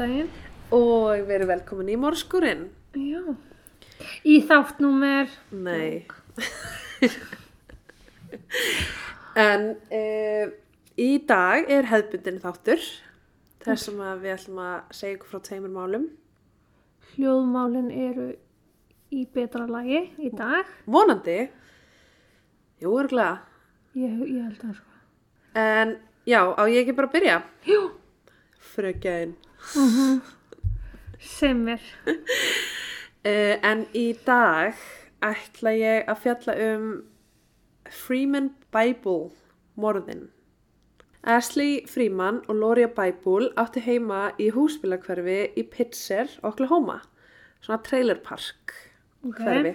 Daginn og við erum velkomin í morskurinn. Já. Í þátt númer... Nei. en uh, í dag er hefðbundin þáttur þar sem að við ætlum að segja ykkur frá tveimur málum. Hljóðmálin eru í betra lagi í dag. Vonandi. Jú, örgulega. Ég, ég held það sko. En já, á ég ekki bara að byrja? Jú. Fröggjæðin. Sem er. Uh, en í dag ætla ég að fjalla um Freeman Bible morðin. Ashley Freeman og Loria Bible átti heima í húsbílakverfi í Pitzer, Oklahoma. Svona trailerpark hverfi.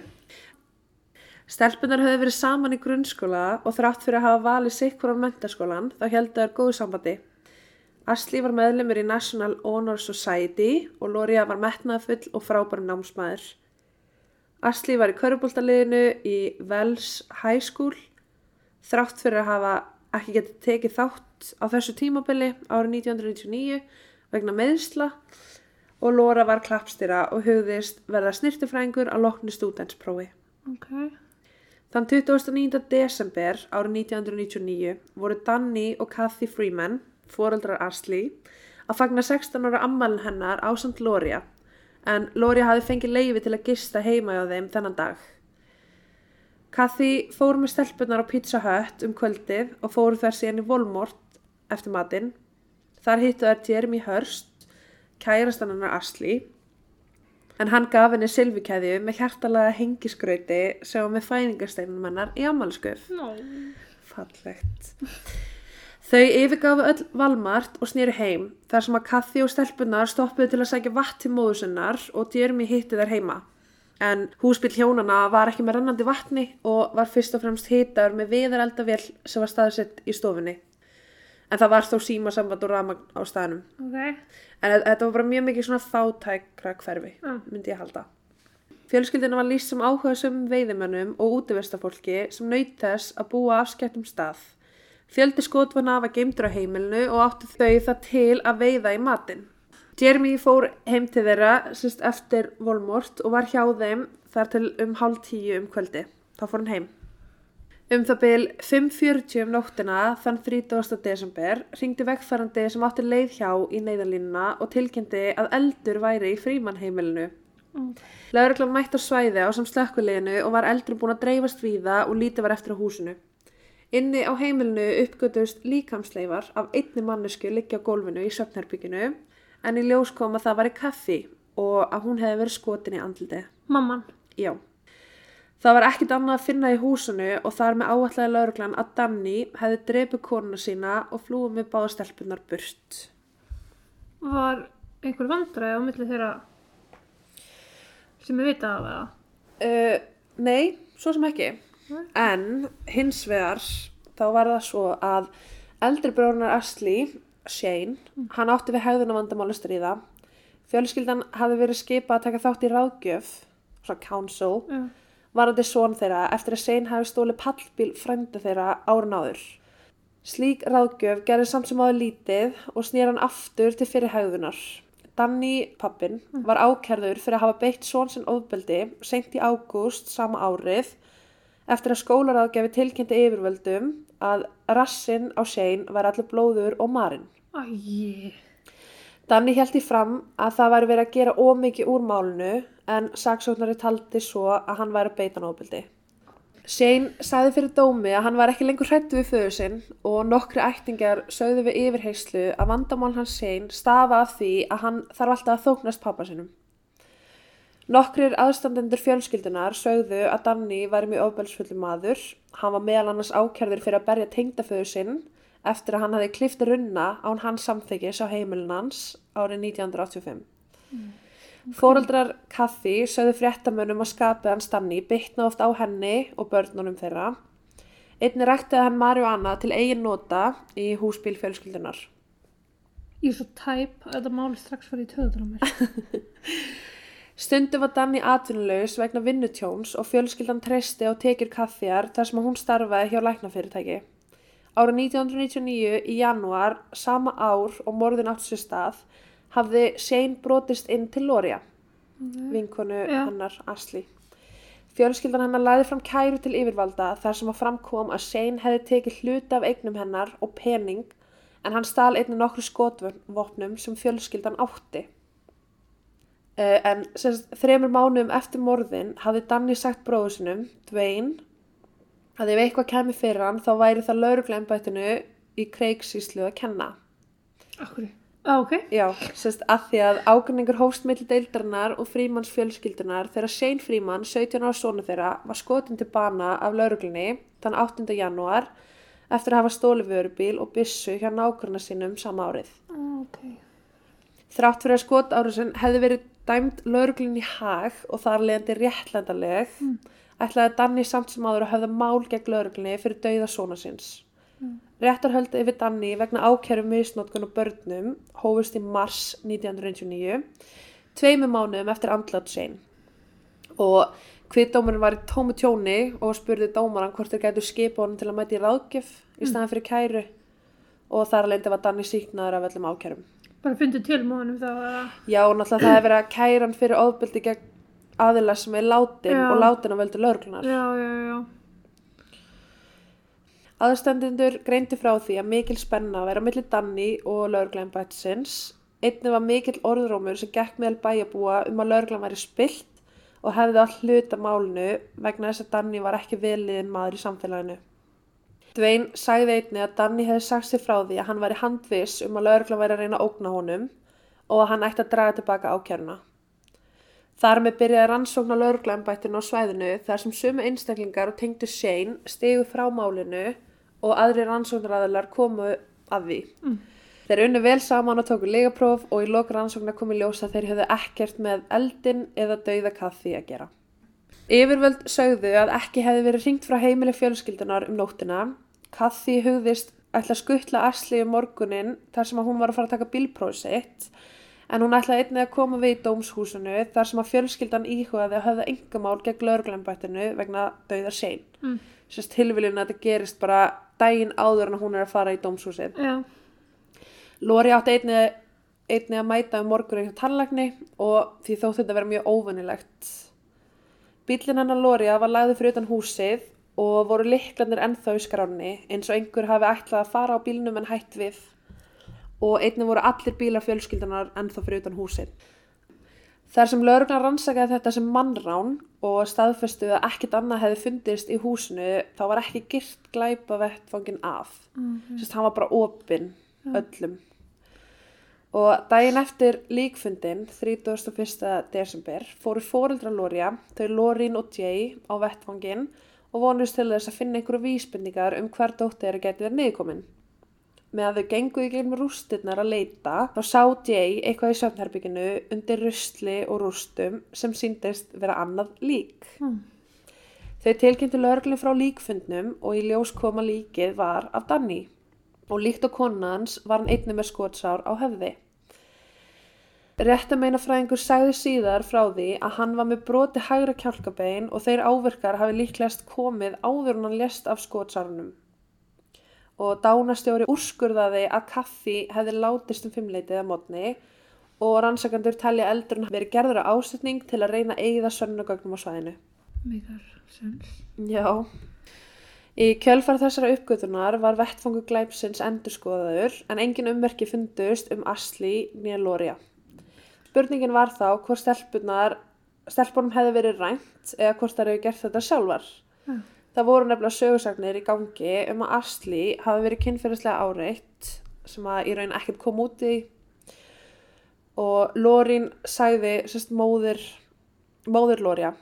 Stelpunar höfðu verið saman í grunnskóla og þrátt fyrir að hafa valið sitt hvora mentaskólan þá heldur góðu sambandi. Ashley var meðlumur í National Honor Society og Loria var metnaðfull og frábæri námsmaður. Ashley var í körubóltaliðinu í Wells High School þrátt fyrir að hafa ekki getið tekið þátt á þessu tímabili árið 1999 vegna meðsla og Lora var klappstýra og hugðist verða snirtifrængur á loknu stúdensprófi. Ok. Þann 29. desember árið 1999 voru Danny og Kathy Freeman, foreldrar Ashley, að fagna 16 ára ammælin hennar á samt Loria, en Loria hafi fengið leifi til að gista heima hjá þeim þennan dag. Kathy fór með stelpunar á Pizza Hut um kvöldið og fóru þær síðan í Volmort eftir matinn. Þar hittu þær Jeremy Hurst, kærastan hennar Ashley, en hann gaf henni silfikæðju með hjartalega hengiskrauti sem var með fæningarsteinum hennar í ammálskuf. Nó. Fallegt. Þau yfirgafu öll Valmart og snýru heim þar sem að Kathy og stelpunar stoppuðu til að sækja vatn til móðusinnar og Jeremy hitti þær heima. En húsbíl hjónana var ekki með rannandi vatni og var fyrst og fremst hitaður með viðareldavél sem var staðsett í stofunni. En það var þó símasamband og ramagn á staðnum. Ok. En þe- þetta var bara mjög mikið svona þátækra hverfi, Já. myndi ég halda. Fjölskyldina var lýst sem áhugaðsum veiðimönnum og útiverstafólki sem naut þess að búa afskættum stað. Fjöldi skotvana var geimdur á heimilinu og áttu þau það til að veiða í matinn. Jeremy fór heim til þeirra sérst eftir volmort og var hjá þeim þar til um hálf tíu um kvöldi. Þá fór hann heim. Um það byl 5.40 um nóttina þann 30. desember ringdi vegfærandi sem átti leið hjá í neyðalínuna og tilkynnti að eldur væri í frímannheimilinu. Lögreglan mætt á svæði á sem slökkuleginu og var eldur búin að dreifast víða og lítið var eftir á húsinu. Inni á heimilinu uppgötust líkamsleifar af einni mannesku liggja á gólfinu í söfnherbygginu en í ljós kom að það var í kaffi og að hún hefði verið skotin í andliti. Mamman. Já. Það var ekkit annað að finna í húsinu og þar með áallega lauruglan að Danny hefði dreipið konuna sína og flúið með báða stelpunar burt. Var einhver vandræði á milli þeirra sem við vita af eða? Uh, nei, svo sem ekki. En hins vegar þá var það svo að eldri brónar Ashley, Shane, hann átti við hegðuna vandamáli stríða. Fjölskyldan hafði verið skipað að taka þátt í ráðgjöf, svona council, Já. varandi són þeirra eftir að Shane hafi stólið pallbíl frænda þeirra árun áður. Slík ráðgjöf gerði samt sem áður lítið og snýr hann aftur til fyrir hegðunar. Danny, pappin, var ákærður fyrir að hafa beitt són sinn ofbeldi seint í ágúst sama árið eftir að skólaráðgjafi tilkynnti yfirvöldum að rassinn á Shane var allir blóður og marinn. Æj. Danni held í fram að það væri verið að gera ómikið úr málinu en saksóknari taldi svo að hann væri að beita nóbildi. Shane sagði fyrir dómi að hann var ekki lengur hrættu við föðu sinn og nokkri ættingar sögðu við yfirheyslu að vandamál hans Shane stafa af því að hann þarf alltaf að þóknast pappa sinum. Nokkrir aðstandendur fjölskyldunar sögðu að Danni væri mjög ofbelsfullu maður. Hann var meðal annars ákjærður fyrir að berja tengdaföðu sinn eftir að hann hafi klift runna án hans samþykis á heimilin hans árið 1985. Fóreldrar Kathy sögðu fréttamönnum að skapið hans Danni bytna oft á henni og börnunum þeirra. Einni ræktaði hann Marihuana til eigin nota í húsbíl fjölskyldunar. Ég er svo tæp að þetta máli strax farið í töðunar á mér. Stundu var Danni atvinnulegs vegna vinnutjóns og fjölskyldan treysti á tekjur kaffjar þar sem hún starfaði hjá læknafyrirtæki. Árið 1999 í janúar, sama ár og morðin átt sér stað, hafði Shane brotist inn til Loria, vinkonu Já. hennar Asli. Fjölskyldan hennar læði fram kæru til yfirvalda þar sem að framkom að Shane hefði tekið hluti af eignum hennar og pening en hann stal einnig nokkru skotvopnum sem fjölskyldan átti. Uh, en semst, þremur mánuðum eftir morðin hafði Danni sagt bróður sinum, Dwayne, að ef eitthvað kemi fyrir hann þá væri það lauruglembættinu í kreiksíslu að kenna. Akkur. Ah, ok. Já, sérst að því að ágrinningur hófst milli deildarinnar og frímanns fjölskyldunar þegar Shane Fríman, 17 ára sonu þeirra, var skotin til bana af lauruglunni þann 8. janúar eftir að hafa stóli vörubíl og byssu hjá nágrunna sínum sama árið. Ah, ok. Þrátt fyrir að skotárusin hefði verið dæmd lauruglunni í hag og þar leðandi réttlendaleg, ætlaði Danni samt sem áður að höfða mál gegn lauruglunni fyrir dauða svona síns. Réttarhöldi yfir Danni vegna ákæru misnótkun og börnum hófust í mars 1999, tveimu mánuðum eftir andlat Shane. Og kviðdómurinn var í tómu tjóni og spurði dómaran hvort þeir gætu skipa honum til að mæti ráðgjöf í staðan fyrir kæru og þar lendi var Danni síknaður af öllum ákærum. Bara fundið til móðanum þá eða? Já, náttúrulega það hefur verið að kæra hann fyrir ofbeldi gegn aðila sem er látin Já. og látin á völdu lauruglunar. Já, já, já. Aðstendindur greindi frá því að mikil spenna væri á milli Danni og lauruglæn bætsins. Einnig var mikil orðrómur sem gekk meðal bæjabúa um að lauruglan væri spilt og hefði all hluta málinu vegna þess að Danni var ekki veliðin maður í samfélaginu. Dvein sagði einnig að Danni hefði sagt sér frá því að hann væri handviss um að lauruglan væri að reyna að ógna honum og að hann ætti að draga tilbaka ákjöruna. Þar með byrjaði rannsókn á lauruglæmbættinu á svæðinu þar sem sumu einstaklingar og tengdu Shane stegu frá málinu og aðri rannsóknaræðilar komu að því. Þeir unnu vel saman og tóku legapróf og í lok rannsóknar komi ljós að þeir höfðu ekkert með eldin eða dauða kaffi að gera. Yfirvöld sögðu að ekki hefði verið ringt frá heimili fjölskyldunar um nóttina. Kathy hugðist ætla að skuttla Asli um morgunin þar sem að hún var að fara að taka bílprófið sitt en hún ætlaði einnig að koma við í dómshúsinu þar sem að fjölskyldan íhugaði að höfða engamál gegn lögurglembættinu vegna dauðar sein. Mm. Sérst tilviljun að þetta gerist bara daginn áður en að hún er að fara í dómshúsið. Já. Lóri átti einnig, einnig að mæta um morgunin hjá tannlagni og því þótt þetta vera mjög óvinnilegt. Bílinn hennar Lória var lagði fyrir utan húsið og voru liklanir ennþá í skráni eins og einhver hafi ætlað að fara á bílnum en hætt við og einnig voru allir bílar fjölskyldunar ennþá fyrir utan húsið. Þar sem lauruglan rannsakaði þetta sem mannrán og staðfestu að ekkit annað hefði fundist í húsinu þá var ekki girt glæpa vettfangin af. Mm. Sérst, hann var bara opinn öllum. Og daginn eftir líkfundin, 31. desember, fóru fóreldra Lória, þau Lorín og Jay á vettfangin og vonust til þess að finna einhverju vísbendingar um hver dóttir þeirra geti verið niðurkomin. Með að þau gengu í gegnum rústirnar að leita, þá sá Jay eitthvað í söfnherbygginu undir rusli og rústum sem síndist vera annað lík. Mm. Þau tilkynntu lögreglum frá líkfundnum og í ljós koma líkið var af Danny og líkt á konans var hann einnig með skotsár á höfði. Réttameinafræðingur sagði síðar frá því að hann var með broti hægra kjálkabein og þeir áverkar hafi líklegast komið áður en hann lést af skotsárunum. Og dánastjóri úrskurðaði að kaffi hefði látist um fimmleitið að mótni og rannsakandur talja eldurinn verið gerður á ásetning til að reyna eigða sönnugögnum á svæðinu. Megar sens. Já. Í kjölfar þessara uppgötunar var vettfangu glæpsins endurskoðaður en engin ummerki fundust um Asli nýja Lória. Spurningin var þá hvort stelpunar, stelpunum hefði verið rænt eða hvort þær hefði gert þetta sjálfar. Já. Það voru nefnilega sögursagnir í gangi um að Asli hafi verið kynferðislega áreitt sem að í raun ekkert kom út í og Lórin sagði, sérst móðir, móðir Lória,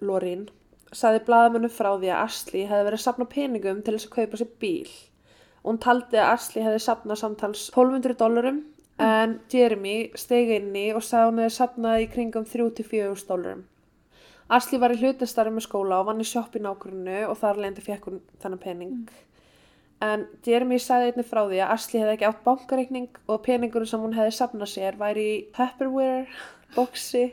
Lórin, sagði blaðamennu frá því að Asli hefði verið að safna peningum til þess að kaupa sér bíl. Hún taldi að Asli hefði safnað samtals 1200 dólarum en Jeremy stegi inni og sagði að hún hefði safnað í kringum 3-4 dólarum. Asli var í hlutastarfi með skóla og vann í sjopp í nágrunnu og þar lendi fekk hún þennan pening. En Jeremy sagði einnig frá því að Asli hefði ekki átt bankareikning og peningur sem hún hefði safnað sér væri í Tupperware boxi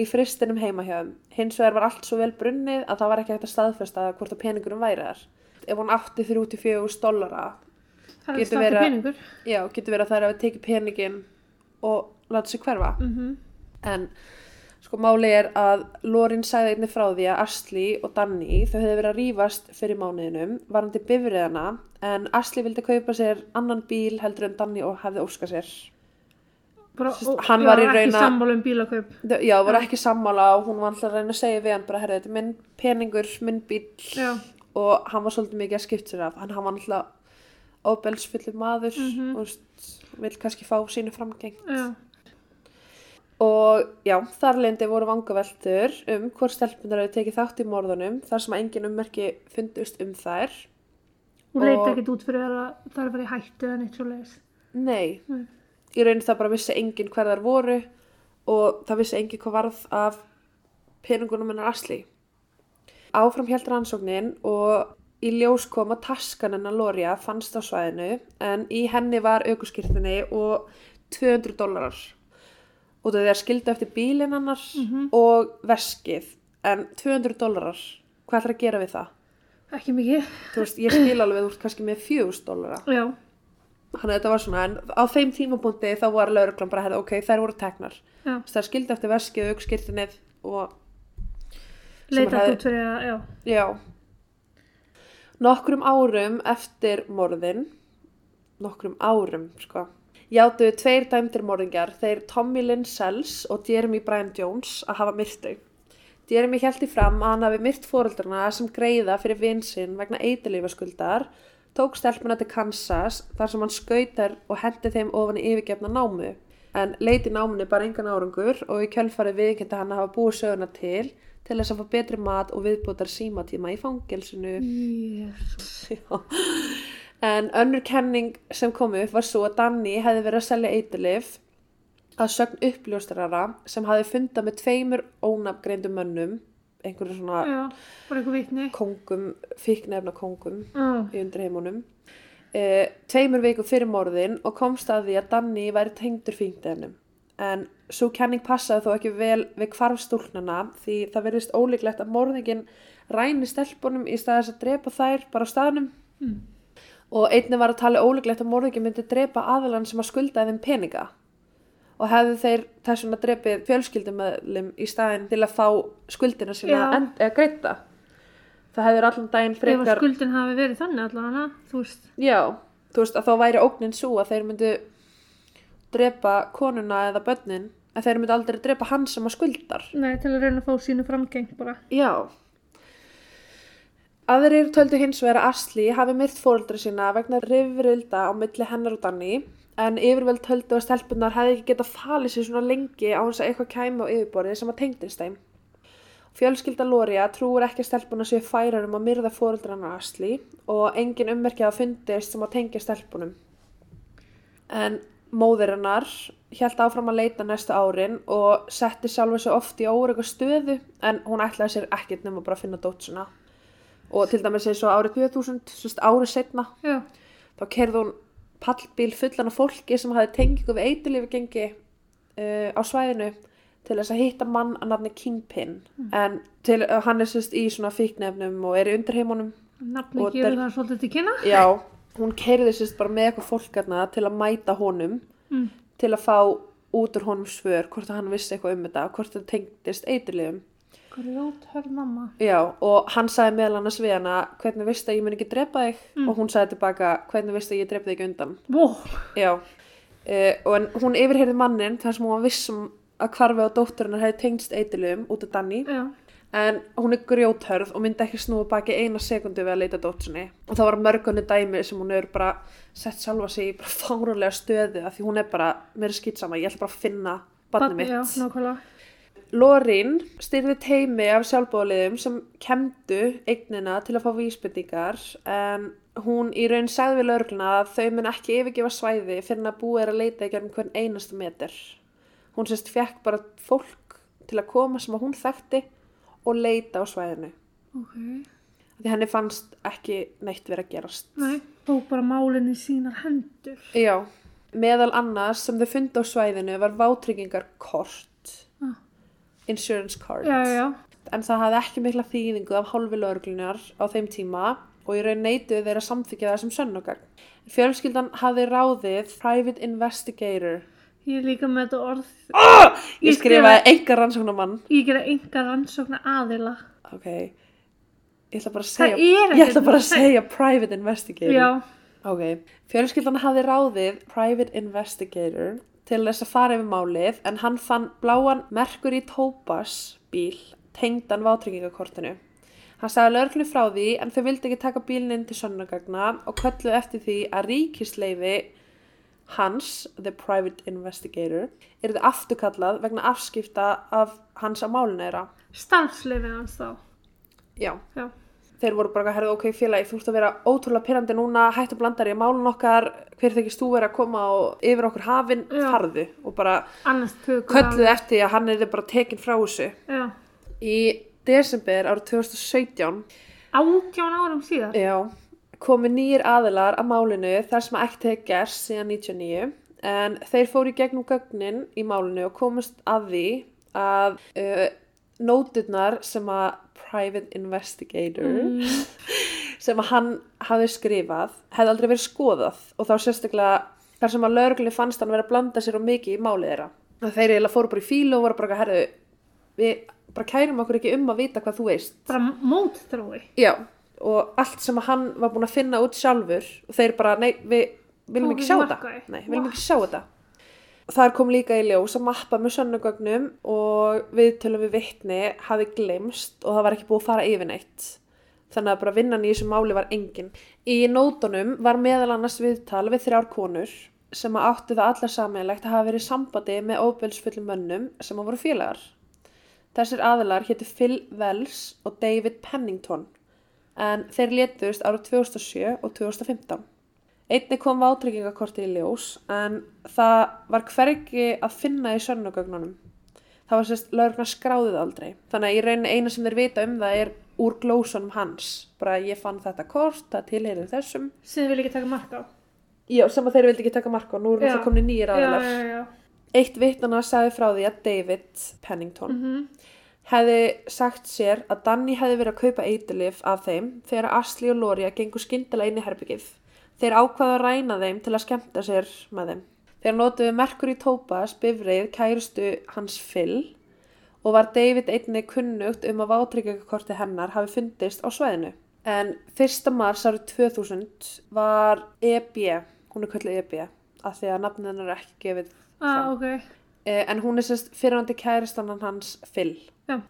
í fristinum heima hjá þeim hins vegar var allt svo vel brunnið að það var ekki hægt að staðfesta hvort að peningurum væri þar. Ef hún átti 34 dollara, Það er Getur verið að- já, getur verið að þær hafi tekið peningin og láta sig hverfa. Mm En sko máli er að Lorin sagði einnig frá því að Asli og Danny þau hefðu verið að rífast fyrir mánuðinum varandi bifriðana en Asli vildi kaupa sér annan bíl heldur en Danny og hefði óskað sér. Bara, Sest, og, hann já, var í ekki raun að- sammála um bílakaup. Já, voru ekki sammála og hún var alltaf að reyna að segja við hann bara, herri, þetta er minn peningur, minn bíl Já, og hann var svolítið mikið að skipta sér af. Hann, hann var alltaf óbelsfullir maður Mhm. og veist, vill kannski fá sínu framgeng. já, Og já, þar leindi voru vangaveltur um hvort stelpunar hefur tekið þátt í morðunum þar sem að engin ummerki fundust um þær. hún Og- ekkert út fyrir að það er að fara í hættu eða neitt svo leiðis. Nei, Nei. í raunin það bara vissi engin hver þar voru og það vissi engin hvað varð af peningunum hennar Asli. Áfram held rannsóknin og í ljós kom að taskan hennar Lória fannst á svæðinu en í henni var aukuskirtinni og 200 dólarar. Og það er skildu eftir bílinn hennar og veskið en 200 dólarar, hvað ætlar að gera við það? Ekki mikið. Þú veist, ég skil alveg úr kannski með 4000 dólara. Já, Þannig að þetta var svona, en á þeim tímapunkti þá var lauruglan bara, ok, þær voru teknar. já. Það er skildi eftir veskið, og sem Leita hefði- út fyrir að, já. já. Nokkrum árum eftir morðin, nokkrum árum, sko, játuðu tveir dæmdir morðingjar, þeir Tommy Lynn Sells og Jeremy Brian Jones að hafa myrtu. Jeremy held í fram að hann hafi myrt fóreldrarna sem greiða fyrir vinsinn vegna eitilífaskuldar, tók stelpuna til Kansas þar sem hann skautar og hendi þeim ofan í yfirgefna námu. En leiti námunni bara engan árangur og í kjölfarið viðkynnt hann að hafa búið söguna til til þess að fá betri mat og viðbútar símatíma í fangelsinu. Já. En önnur kenning sem kom upp var svo að Danny hefði verið að selja eitilif að sögn uppljóstrara sem hefði fundað með tveimur ónafgreindum mönnum, einhverju svona Já, einhver kongum, fíknefna kongum Já, í undirheimunum. E, tveimur viku fyrir morðin og komst að því að Danny væri tengdur fíknefnum. En svo kenning passaði þó ekki vel við hvarfstúlnana því það verðist ólíklegt að morðingin ræni stelpunum í staðis að drepa þær bara á staðnum. Mm. Og einnig var að tala ólíklegt að morðingin myndi drepa aðalann sem að skulda þeim peninga. Og hefðu þeir þessum að drepið fjölskyldumöðlum í staðin til að fá skuldina sína eða greita. Það hefur allan daginn ef að frekar... skuldin hafi verið þannig allavega, þú veist. Já, þú veist að þá væri ógnin svo að þeir myndu drepa konuna eða börnin en þeir myndu aldrei drepa hann sem að skuldar. Nei, til að reyna að fá sínu framgeng bara. Já. Aðrir töldu hins vegar að Asli hafi myrt fóreldri sína vegna rifrilda á milli hennar og Danny en yfirvöld töldu að stelpunar hefði ekki getað falið sér svona lengi á þess að eitthvað kæmi á yfirborðið sem að tengdist þeim. Fjölskylda Lória trúur ekki að stelpuna séu færar um að myrða fóreldrana Asli og engin ummerki að fundist sem að tengja stelpunum. En móðir hennar held áfram að leita næstu árin og setti sjálfa sig oft í órega stöðu en hún ætlaði sér ekkert nema bara að finna dótsuna. Og til dæmis eins og árið 2000, sérst árið setna, Já, þá kerði hún pallbíl fullan af fólki sem hafði tengingu við eitulífi gengi uh, á svæðinu til þess að hitta mann að nafni Kingpin. En til, uh, hann er sérst í svona fíknefnum og er í undirheimunum. nafni gefur það svolítið til kynna. Já, hún kerði sérst bara með eitthvað fólkarna til að mæta honum Mm. til að fá út úr honum svör hvort að hann vissi eitthvað um þetta, hvort það tengdist eiturlifum. Grjót hörð mamma. Já, og hann sagði meðal annars við hana hvernig vistu að ég mun ekki drepa þig og hún sagði tilbaka hvernig vistu að ég drepa þig ekki undan. Vó, Já, uh, og en hún yfirheyrði mannin þar sem hún var vissum að hvarfi á dótturinnar hefði tengst eiturlifum út af Danny já, en hún er grjóthörð og myndi ekki snúa baki eina sekundu við að leita dótsinni og það var mörgunni dæmi sem hún hefur bara sett sjálfa sig í bara fárulega stöðu af því hún er bara, mér er skýtsama, ég ætla bara að finna barnið mitt. Já, nákvæmlega. Lorín styrði teimi af sjálfbóðaliðum sem kemdu eignina til að fá vísbendingar en hún í raun sagði við lögregluna að þau mun ekki yfirgefa svæði fyrir að búið er að leita í gerðum hvern einasta meter. Hún sérst fekk bara fólk til að koma sem að hún þekkti og leita á svæðinu. Ok, Því henni fannst ekki neitt verið að gerast. nei, tók bara málinni sínar hendur. Já, meðal annars sem þau fundi á svæðinu var vátryggingar kort, Ah. insurance card. Já, já, en það hafði ekki mikla þýðingu af hálfi lögreglunar á þeim tíma og í raun neituðu þeir að samþykja það sem sönnugagn. Fjölskyldan hafði ráðið Private Investigator. Ég er líka með þetta orð. Ég Ég skrifaði enga rannsóknarmann. Ég gera enga rannsóknar aðila. Ok, ég ætla bara að segja, ég ætla ekkert- bara að segja Private Investigator. Já. Ok, fjölskyldan hafði ráðið Private Investigator til þess að fara yfir málið en hann fann bláan Mercury Topaz bíl tengdan vátryggingakortinu. Hann sagði lögreglunni frá því en þau vildi ekki taka bílinn inn til sönnugagna og kölluðu eftir því að ríkisleifi hans, The Private Investigator, er þetta afturkallað vegna afskipta af hans að málinu þeirra. Starfsleifið hans þá. Já. Já. þeir voru bara að herða ok félagi, þú ert að vera ótrúlega pyrrandi núna, hættu blandar í málun okkar hver þykist þú vera að koma og yfir okkur hafinn, farðu og bara kölluðu eftir að hann er bara tekin frá þessu Já. í desember árið 2017 Átján árum síðar. já, komu nýjir aðilar að málinu þar sem ekkert hefði gerst síðan 99 en þeir fóru í gegnum gögnin í málinu og komust að því að uh, nóturnar sem að private investigator Mm. sem að hann hafði skrifað hefði aldrei verið skoðað og þá sérstaklega þar sem að lögreglunni fannst hann vera að blanda sér og mikið í málið þeirra. Að Þeir eiginlega fóru bara í fílu og voru bara að herðu, við bara kærum okkur ekki um að vita hvað þú veist. Bara mótþrói. Já, og allt sem hann var búin að finna út sjálfur og þeir bara, nei, við viljum ekki sjá þetta. Nei, við viljum ekki sjá þetta. Þar kom líka í ljós að mappa með sönnugögnum og viðtölum við vittni hafi glemst og það var ekki búið að fara yfir neitt. Þannig að bara vinnan í þessu máli var engin. Í nótunum var meðal annars viðtal við þrjár konur sem að áttu það allar sammeilegt að hafa verið sambandi með óbelsfullum mönnum sem að voru félagar. Þessir aðilar hétu Phil Wells og David Pennington en þeir létust árið 2007 og 2015. Einni kom vátryggingakortið í ljós en það var hvergi að finna í sönnugögnunum. Það var sérst lögurna skráðið aldrei. Þannig að í rauninni eina sem þeir vita um það er úr glósunum hans. Bara ég fann þetta kort, það tilheyrið þessum. Sem þið vil ekki taka mark á. Já, sem þeir vildi ekki taka marka og nú eru það komni nýjir Já, aðilar. já, já. Eitt vittana sagði frá því að David Pennington Mm hefði sagt sér að Danny hefði verið að kaupa eiturlif af þeim þegar Asli og Loria gengur skyndilega inn í herbyggið. Þeir ákvaða að ræna þeim til að skemmta sér með þeim. Þeir notuðu Mercury Topaz bifreið kærustu hans Phil og var David einnig kunnugt um að vátryggingakorti hennar hafi fundist á sveðinu. En 1. mars árið 2000 var EB, hún er kallið EB, af því að nafnið hennar er ekki gefið Ah, ok. Eh, en hún er sérst fyrirhandi kæristannan hans Phil. Já.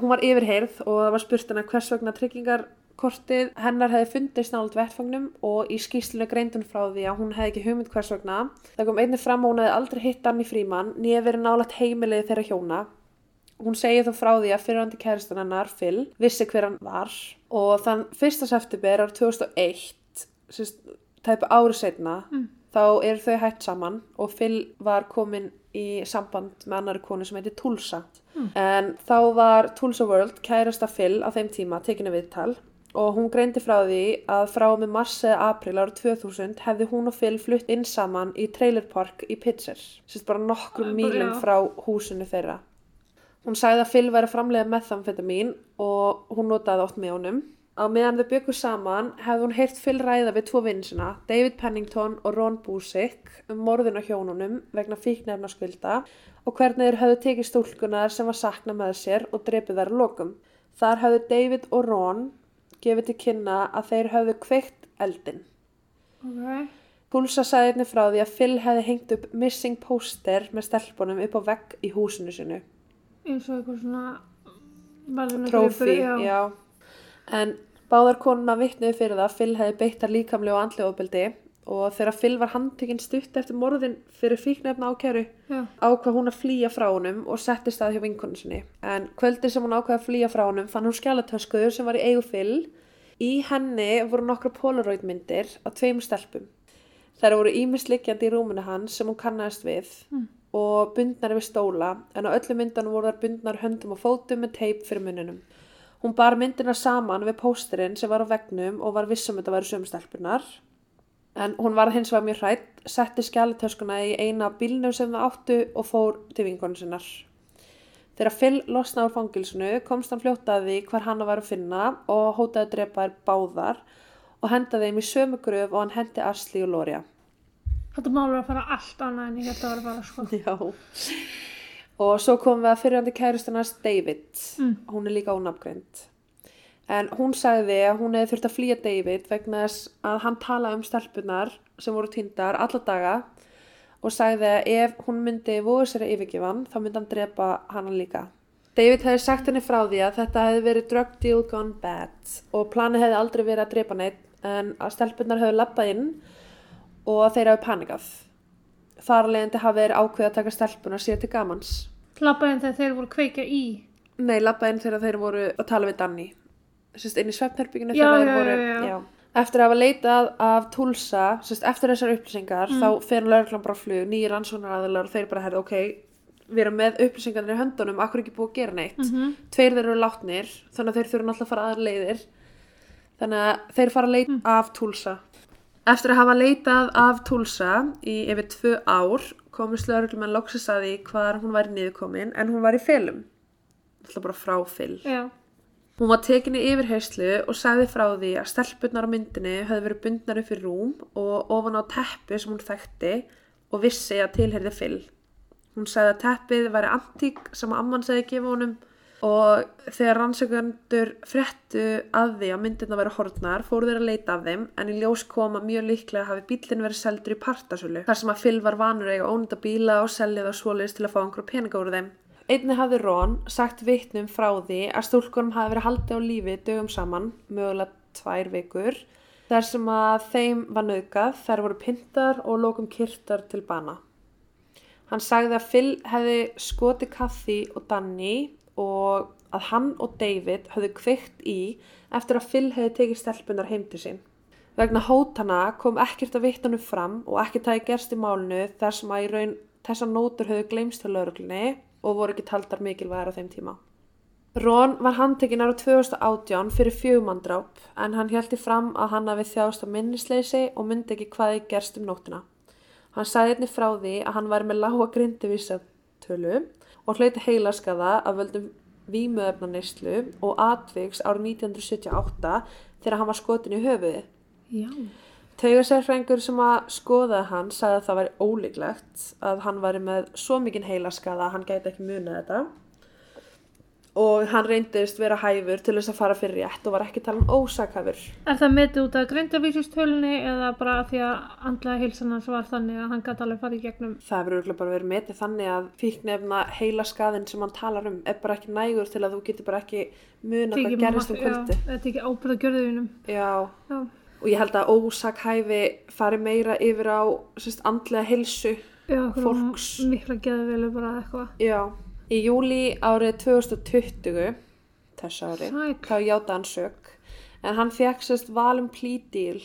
Hún var yfirheyrð og það var spurt hana hvers vegna tryggingarkortið hennar hefði fundist nált vettfangnum og í skýslinu greindun frá því að hún hefði ekki hugmynd hvers vegna. Það kom einnig fram að hún hefði aldrei hitt Danny Fríman nýja verið nálægt heimilið þeirra hjóna. Hún segir þó frá því að fyrirhandi kæristan hennar Phil vissi hver hann var og þann 1. september ár 2001, sérst, tæpu árið setna, Mm. þá eru þau hætt saman og Phil var komin í samband með annari konu sem heitir Tulsa. Mm. En þá var Tulsa World kærasta Phil á þeim tíma tekinu viðtal og hún greindi frá því að frá með mars eða april árið 2000 hefði hún og Phil flutt inn saman í trailerpark í Pitzer, sérst bara nokkrum mílum frá húsinu þeirra. Hún sagði að Phil væri framlega methamfetamin og hún notaði oft með honum. Á meðan þau byggu saman hefði hún heyrt Phil ræða við tvo vinsina, David Pennington og Ron Busick, um morðin á hjónunum vegna fíknefnaskvilda og hvernig þeir höfðu tekið stúlkunar sem var sakna með sér og drepið þær lokum. Þar höfðu David og Ron gefið til kynna að þeir höfðu kveikt eldin. Ok. Púlsa sagði einnig frá því að Phil hefði hengt upp missing poster með stelpunum upp á vegg í húsinu sinu. Eins og eitthvað svona trófi, já. En báðar konuna vittnuðu fyrir það að Phil hefði beitt að líkamlega og andlega ofbeldi og þegar Phil var handtekinn stutt eftir morðin fyrir fíknefna ákæru Já. ákvað hún að flýja frá honum og settist að hjá vinkonu sinni. En kvöldi sem hún ákvað að flýja frá honum fann hún skjálatöskuður sem var í eigu Phil. Í henni voru nokkra polaroid myndir af tveim stelpum. Þær voru ímislikjandi í rúminu hans sem hún kannast við Mm. og bundnar við stóla en á öllu myndanum voru þær bundnar höndum og fótum með teip fyrir muninum. Hún bar myndina saman við pósterinn sem var á vegnum og var vissum þetta væri sömstelpunar. En hún var hins vegar mjög hrætt, setti skjálatöskuna í eina bílnum sem það áttu og fór til vinkonu sinnar. Þegar Phil losnaði úr fangilsinu komst hann fljótt að því hvar hann var að finna og hótaði að drepa þær báðar og hendaði þeim í sömu gröf og hann hendi Asli og Lória. Þetta mál var að fara allt annað en ég hætti að vera bara sko. Já. Og svo komum við að fyrirhandi kæristannars David. Mm. Hún er líka ónafgreind. En hún sagði að hún hefði þurft að flýja David vegna þess að hann talaði um stelpunar sem voru týndar alla daga og sagði að ef hún myndi voru sér að yfirgefa hann þá myndi hann drepa hana líka. David hefði sagt henni frá því að þetta hefði verið drug deal gone bad og planið hefði aldrei verið að drepa neitt en að stelpunar hefði lappað inn og þeir hefði panikað. Þar leðandi hafi verið ákveð að taka stelpunar sér til gamans. Lappaðin þegar þeir voru kveika í. Nei, lappað inn þegar þeir voru að tala við Danny. Sérst, inn í svefnherbygginu Já, þegar þeir já, voru... já, já. Eftir að hafa leitað af Tulsa, sérst, eftir þessar upplýsingar, Mm. þá fer lögreglan bara flug, nýjir rannsóknaraðilar og þeir bara herðu, ok, við erum með upplýsingarnir í höndunum, akkur ekki búið að gera neitt. Mm Tveir þeir eru látnir, þannig að þeir þurfa náttúrulega að fara aðra leiðir. Þannig að þeir fara að leita af Tulsa. Eftir að hafa leitað af Tulsa í yfir tvö ár, komist lögreglumenn loksist að því hvar hún væri niðurkomin, en hún var í felum. Alltaf bara frá fyl. Já. Hún var tekinni yfir heyslu og sagði frá því að stelpunnar á myndinni höfðu verið bundnar upp í rúm og ofan á teppi sem hún þekkti og vissi að tilherði fyll. Hún sagði að teppið væri antík sem amman segði gefa honum og þegar rannsökundur fréttu að því að myndirna væri hortnar fóru þeir að leita af þeim en í ljós kom að mjög líklega hafi bílinn verið seldur í partasölu þar sem að Phil var vanur að eiga ónunda bíla og seljið á svoleiðis til að fá einhverju peninga úr þeim. Einni hafði Ron sagt vitnum frá því að stúlkunum hafi verið haldið á lífi dögum saman, mögulega tvær vikur, þar sem að þeim var nöðgað, þær voru pyntar og lokum kyrtar til bana. Hann sagði að Phil hefði skoti Kathy og Danny og að hann og David höfðu kveikt í eftir að Phil hefði tekið stelpunar heim til sín. Vegna hótana kom ekkert að vittanum fram og ekkert hafi gerst í málinu þar sem að í raun þessar nótur höfðu gleymst til lauruglunni og voru ekki taldar mikilvægar á þeim tíma. Ron var handtekinn ára 2018 fyrir fjögumandráp en hann hjælti fram að hann hafi þjáðst af minnisleysi og myndi ekki hvaði gerst um nóttina. Hann sagði einnig frá því að hann væri með lága grindivísatölu og hlauti heilaskaða af völdum vímuefnaneyslu og atviks árið 1978 þegar hann var skotin í höfuði. Já. Taugasærfrængur sem að skoða hann sagði að það væri ólíklegt að hann væri með svo mikinn heilaskaða að hann gæti ekki munið þetta og hann reyndist vera hæfur til þess að fara fyrir rétt og var ekki talin ósakhæfur. Er það metið út af grindavísistölunni eða bara því að andlega heilsan hans var þannig að hann gæti alveg farið gegnum? Það örugglega bara verið metið þannig að fíknefna heilaskaðin sem hann talar um er bara ekki nægur til að þú getur bara ekki munið hvað Tekið gerist um kvöldi. Já, þetta ekki ábyrða gjörðuðinum. Já, Já. og ég held að ósakhæfi fari meira yfir á sérst, andlega heilsu. Já, Fólks. Í júli árið 2020, þess ári, Sæll. þá játa hann sök. En hann fekk sérst valum plídíl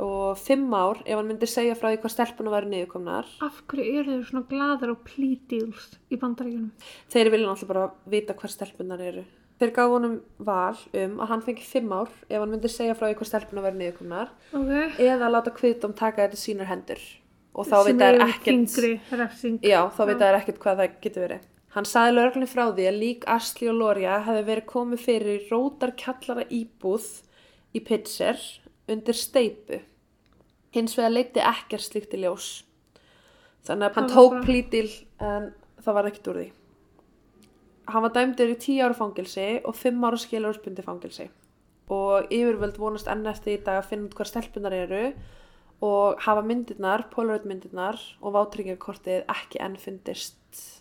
og fimm ár ef hann myndi segja frá því hvað stelpunum væri niðurkomnar. Af hverju eru þeir svona gladur á plea deals í bandaríkjunum? Þeir vilja náttúrulega bara vita hvað stelpunar eru. Þeir gaf honum val um að hann fengi fimm ár ef hann myndi segja frá því hvað stelpunar væri niðurkomnar Ok. eða láta kviðdóm taka þetta í sínar hendur. Og þá veit það eru ekkert... Já, þá veit það ekkert hvað það getur verið. Hann saði lögreglunni frá því að lík Asli og Lória hefði verið komið fyrir í rótar kjallara íbúð í Pitzer undir steipu. Hins vegar leiti ekkert slíkt í ljós. Þannig að hann tók bara- plítil en það var ekkert úr því. Hann var dæmdur í 10 ára fangilsi og 5 ára skilurspundi fangilsi. Og yfirvöld vonast enn eftir í dag að finna út hvað stelpunar eru og hafa myndirnar, Polaroid myndirnar og vátryggingakortið ekki enn fundist.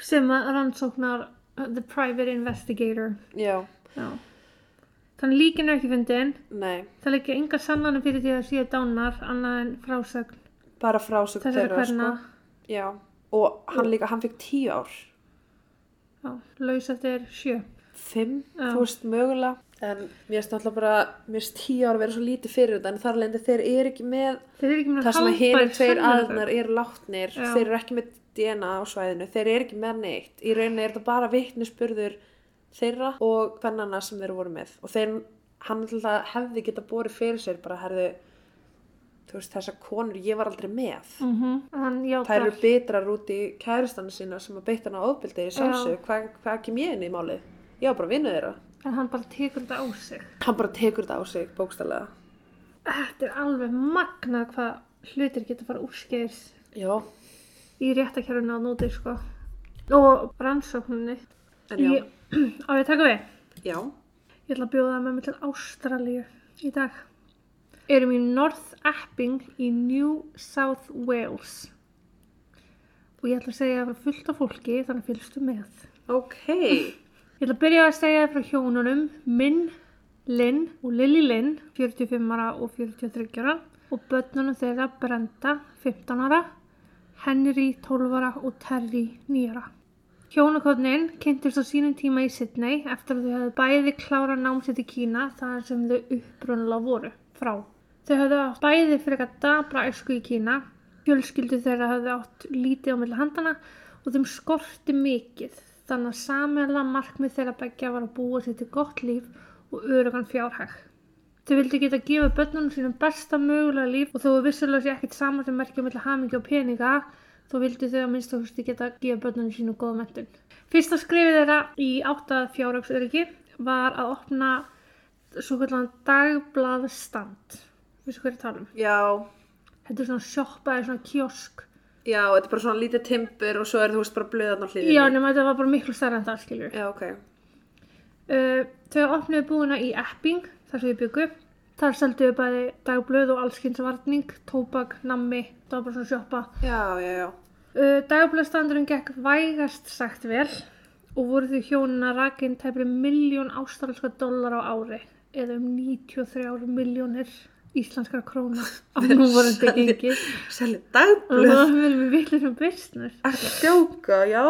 Sem að rannsóknar The Private Investigator. Já, Já. Þannig líkin er ekki fundin. nei, Það leikja enga sannanum fyrir því að séu dánar annað en frásögn bara frásögn þeirra, sko. Já, og hann líka, hann fikk 10 ár. Já, laus eftir sjö. 5, Já. þú veist, mögulega. En mér finnst náttúrulega bara, mér finnst 10 ár að vera svo lítið fyrir þetta, en þar lendi þeir eru ekki með, eru ekki með það sem að hinir haldbær tveir aðnar eru látnir, þeir eru ekki með DNA á svæðinu, þeir eru ekki með neitt. Í rauninni er þetta bara vitnisspurður þeirra og hvernana sem þeir voru með. Og þeir, hann alltaf hefði geta borið fyrir sér bara, herðu, þessar konur, ég var aldrei með. Mm Hann Þær játar. eru bitrar út í kæristana sína sem að beitt hana ofbildi í sjálfsög. Hvað hva kem ég inn í málið? Ég var bara vinna þeirra. En hann bara tekur þetta á sig. Hann bara tekur þetta á sig, bókstælega. Þetta er alveg magnað hvað hlutir getur fara úrskeiðis Já, í réttakjörunni á nóti, sko. Og rannsókninni. Ég, á ég að taka við? já, Ég ætla að bjóða með mig til Ástralíu í dag. Erum í North Epping í New South Wales. Og ég ætla að segja frá fullt af fólki, þannig að fylgstu með. ok. Ég ætla að byrja að segja frá hjónunum Minn, Lynn og Lily Lynn, 45 ára og 43 ára. Og börnunum þeirra Brenda, 15 ára, Henry, 12 ára og Terry, 9 ára. Hjónakotnin kynntist á sínum tíma í Sydney eftir að þau hefðu bæði klára námsitt í Kína þar sem þau uppbrunnulega voru frá. Þau hefðu átt bæði fyrir eitthvað dabra æsku í Kína, fjölskyldu þeirra hefðu átt lítið á milli handana og þeim skorti mikið þannig að samela markmið þeirra begja var að búa sér til gott líf og örugan fjárhæg. Þau vildi geta gefa börnunum sínum besta mögulega líf og þó að vissulega sé ekkert saman sem merkja milli hamingi og peninga þó vildi þau að minnst áhusti geta gefa börnunum sínum góða mentun. Fyrsta skrifið þeirra í átta fjárhagsöryggi var að opna svo kallan dagblaðstand. Vissu hvað er að tala um? Já, Þetta er svona sjoppa eða svona kiosk. já, þetta er bara svona lítið timbur og svo er þú veist bara blöðan á hlýðinni. Já, nema þetta var bara miklu stærra en það, skiljur. Já, ok. Uh, þau opnuðu búina í Epping, þar sem við byggum. Þar selduðu bæði dagblöð og allskynnsvarning, tóbak, nammi, sjoppa. Já, já, já. Uh, Dagblaðstandurinn gekk vægast sagt vel og voru þau hjónin að rakin tæpri miljón ástralska dólar á ári eða um 93 miljónir íslenskar króna á núvorandi gengi. Selja dagblöð. það viljum við vilja sem business. Ekki djóka, já.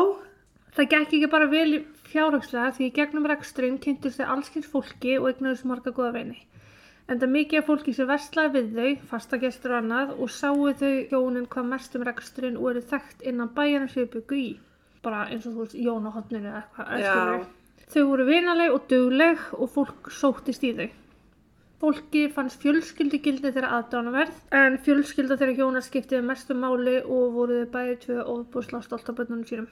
Það gekk ekki bara vel fjárhagslega því í gegnum reksturinn kynntust þau allskins fólki og eignuðust marga góða veini. En það mikið af fólki sem verslaði við þau, fastagestur og annað og sáu þau hjónin hvað mest um reksturinn og eru þekkt innan bæjarna sem þau byggu í. Bara eins og þú veist, Jón á hotninu eða eitthvað. Já. skilurðu. Þau voru vinaleg og dugleg og fólk sóttist í þau. Fólki fannst fjölskyldugildi þeirra aðdánaverð en fjölskylda þeirra hjóna skiptiði mestu máli og voru þau bæði tvö ofbúsla stolt af bönnunum sínum.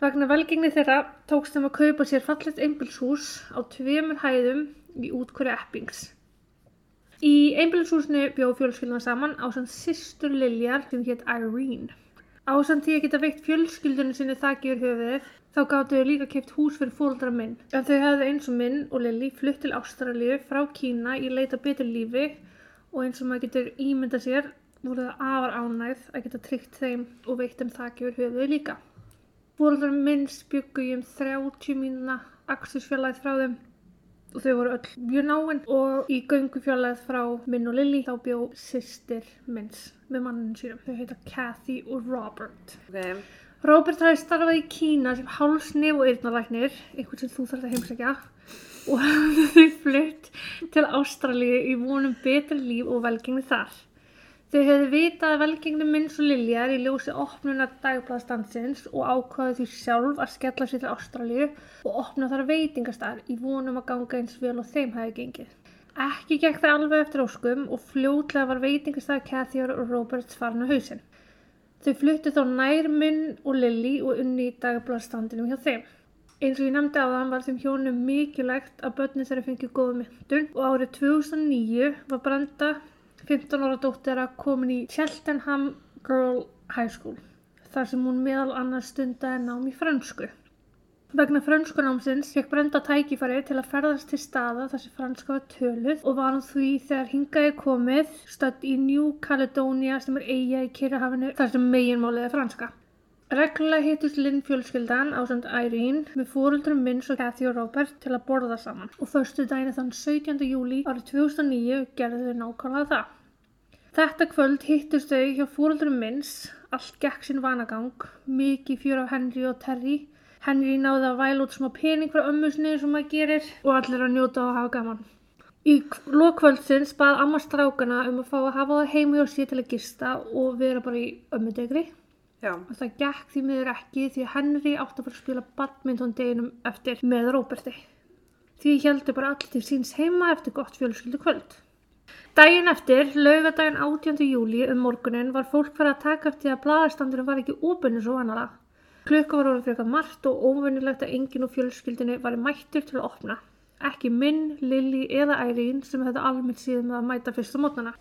Vegna velgengni þeirra tókst þeim að kaupa sér fallegt einbilshús á tveimur hæðum í útkværi Eppings. Í einbilshúsinu bjó fjölskylduna saman á sann sýstur Liljar sem hétt Irene. Á sann því að geta veikt fjölskyldunum sinni þakki yfir höfuðið þá gáttu þau líka keipt hús fyrir fóldra minn. En þau hefðu eins og minn og Lilly flutt til Ástralíu frá Kína í leita betur lífi og eins og maður getur ímyndað sér voru það afar ánægð að geta tryggt þeim og veitt þeim þakki yfir höfuðið líka. Fóreldrar minns byggu í um 30 mínuna akstursfjallæð frá þeim og þau voru öll mjög náinn og í göngufjallæð frá minn og Lilly þá bjó sýstir minns með manninu sínum. Þau heita Kathy og Robert. Ok. Robert hafi starfað í Kína sem hálsnef og eyrnalæknir, einhvern sem þú þarf að heimsækja og hafði þau flutt til Ástralíu í vonum betra líf og velgengni þar. Þau hefðu vitað að velgengni minns og Liljar í ljósi opnunar dagblaðstandsins og ákvaðu því sjálf að skella sér til Ástralíu og opna þar veitingastar í vonum að ganga eins vel og þeim hefði gengið. Ekki gekk það alveg eftir óskum og fljótlega var veitingastar Kathy og Roberts farin á hausinn. Þau fluttu þá nær minn og Lilly og unni í dagbladstandinum hjá þeim. Eins og ég nefndi á þann var þeim hjónum mikilvægt að börnin þeirra fengið góða myndun og árið 2009 var Brenda 15 ára dóttir að komin í Cheltenham Girl High School þar sem hún meðal annars stundaði nám í fransku. Vegna franskunámsins fekk Brenda tækifæri til að ferðast til staða þar sem franska var töluð og var hann því þegar hingaði komið stödd í New Caledonia sem er eiga í Kyrrahafinu þar sem meginmálið er franska. Reglulega hittust Lynn fjölskyldan á samt Irene með fóruldrum minns og Kathy og Robert til að borða saman og förstu daginn þann 17. júli árið 2009 gerðu þau nákvæmlega það. Þetta kvöld hittust þau hjá fóruldrum minns, allt gekk sinn vanagang, mikið fjör af Henry og Terry Henry náði að væla út smá pening frá ömmusni sem maður gerir og allir að njóta og hafa gaman. Í lokvöldsins bað amma strákana um að fá að hafa það heimi og sér til að gista og vera bara í ömmudegri. Já. Og það gekk því miður ekki því Henry átti að fara að spila badminton deginum eftir með Róberti. Því heldur bara allir til síns heima eftir gott fjölskyldu kvöld. Daginn eftir, laugadaginn 18. júli um morgunin var fólk farið að taka eftir að blaðastandurinn var ekki óbunni svo vanalega. Klukka var orðið frekar margt og óvinnilegt að enginn úr fjölskyldinni var mættur til að opna. Ekki minn, Lilli eða Ærín sem hefði almennt síðan með að mæta fyrst á mótnana.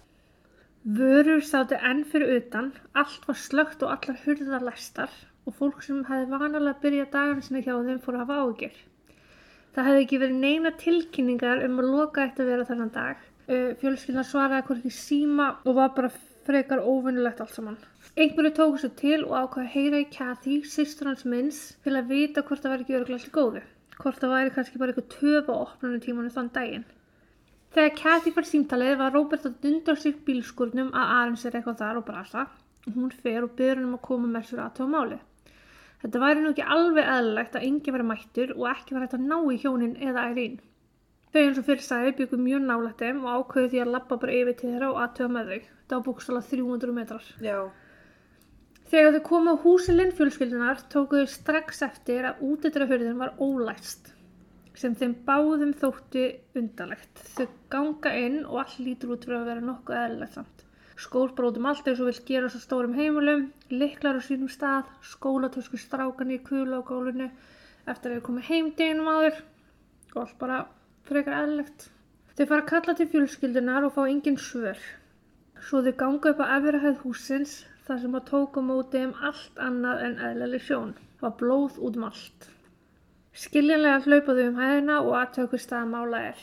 Vörur sátu enn fyrir utan, allt var slögt og allar hurðar læstar og fólk sem hefði vanalega byrjað dagarna sinna hjá þeim fór að hafa ágjör. Það hefði ekki verið neina tilkynningar um að loka eitt að vera þennan dag. Fjölskyldan svaraði hvorki síma og var bara frekar óvinnulegt allt saman. Einhverju tóku sér til og ákvaði að heyra í Kathy, sýstur hans minns, til að vita hvort það væri ekki öruglega til góðu. Hvort það væri kannski bara eitthvað töf á opnunum tímanu þann daginn. Þegar Kathy fær símtalið var Robert að dunda sig bílskurnum að Arons er eitthvað þar og brasa. Hún fer og byrður hann um að koma með sér aðtöfa máli. Þetta væri nú ekki alveg eðlilegt að engi veri mættur og ekki verið að ná í hjónin eða ærin. Þau eins og fyrir sagði byggum mjög nálægt þeim og ákveðu því að lappa bara yfir til þeirra og aðtöfa með þau. Það var búkstala 300 metrar. Já. Þegar þau komu á húsilinn fjölskyldunar tóku þau strax eftir að útidröðhörðin var ólæst sem þeim báðum þótti undarlegt. Þau ganga inn og all lítur út fyrir að vera nokkuð eðlilegt samt. Skór bróðum allt eins og vill gera svo stórum heimulum, liklar á sínum stað, skólatösku strákan í kula á gólunu eftir að þau komið heim deginum áður og allt bara frekar eðlilegt. Þau fara að kalla til fjölskyldunar og fá engin svör. Svo þau ganga upp á efrahæð húsins þar sem að tóka mótið um allt annað en eðlileg sjón. Það var blóð út um allt. Skiljanlega hlaupa þau um hæðina og aðtöku staða mála er.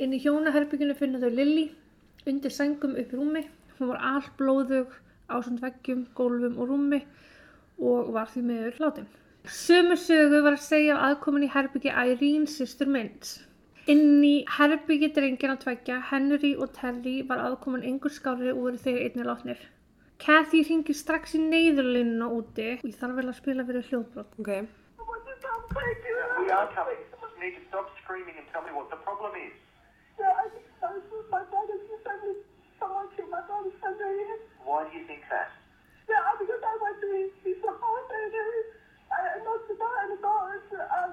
Inn í hjónaherbygginu finna þau Lilli, undir sengum upp í rúmi. Hún var all blóðug, ásand veggjum, gólfum og rúmi og var því meður látin. Sömu sögu var að segja af aðkomin í herbyggi Ærín sýstur minns. Inn í herbyggi drengina tveggja, Henry og Terry var aðkomin engur skári og voru þeir einnig látnir. Kathy ringi strax í neyðurlinuna úti og ég þarf vel að spila fyrir hljóðbrot. Ok. Would you come take you? We are coming. You need to stop screaming and tell me what the problem is. Yeah, I think so. My she said that someone killed my brother Sunday. Why do you think that? Yeah, because I went to his, his house and I knocked the door and the door is um,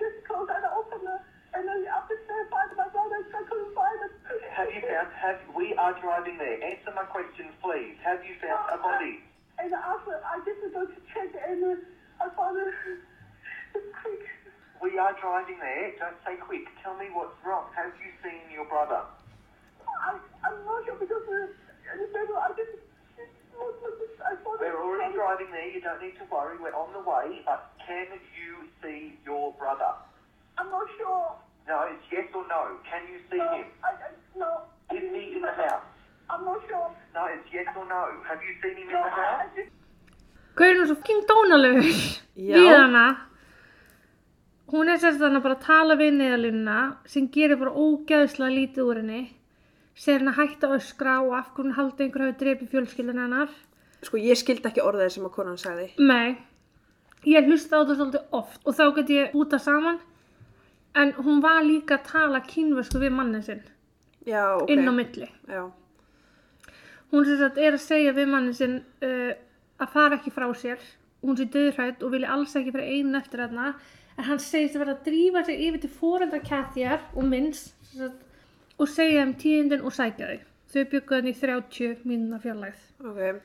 just closed and I opened it. And then up the stairs, find my brother, I couldn't find him. Have you found? Have we are driving there? Answer my questions, please. Have you found a body? And after I just go to check and uh, I found it. It's. We are driving there. Don't say quick. Tell me what's wrong. Have you seen your brother? I, I'm not sure because uh, the baby, I just, I We're already driving there. You don't need to worry. We're on the way. But can you see your brother? I'm not sure. No, it's yes or no. Can you see No, him? I, I, no. Is he in the house? I'm not sure. No, it's yes or no. Have you seen him in No, the I, I house? just, Hvað er nú svo fucking dónalegur Já. við hana? Hún er sérst þannig bara að tala við neðalínuna sem gerir bara ógæðslega lítið úr henni. Segir henni að hætta öskra og af hvernig haldi einhver hafi drepið fjölskyldin hennar. Sko, ég skildi ekki orðið sem að konan sagði. Nei, ég hlusta á þetta svolítið oft og þá get ég búta saman. En hún var líka að tala kínversku við mannin sinn, Já, ok. inn á milli. Já. Hún sagt er að segja við mannin sinn uh, að fara ekki frá sér. Hún sé döðrætt og vilja alls ekki fyrir einu eftir þarna. En hann segist að vera að drífa sig yfir til fóreldra Katjar og minns og segja um tíðindin og sækja þau. Þau bygguðu henni í 30 mínuna fjarlægð. Ok.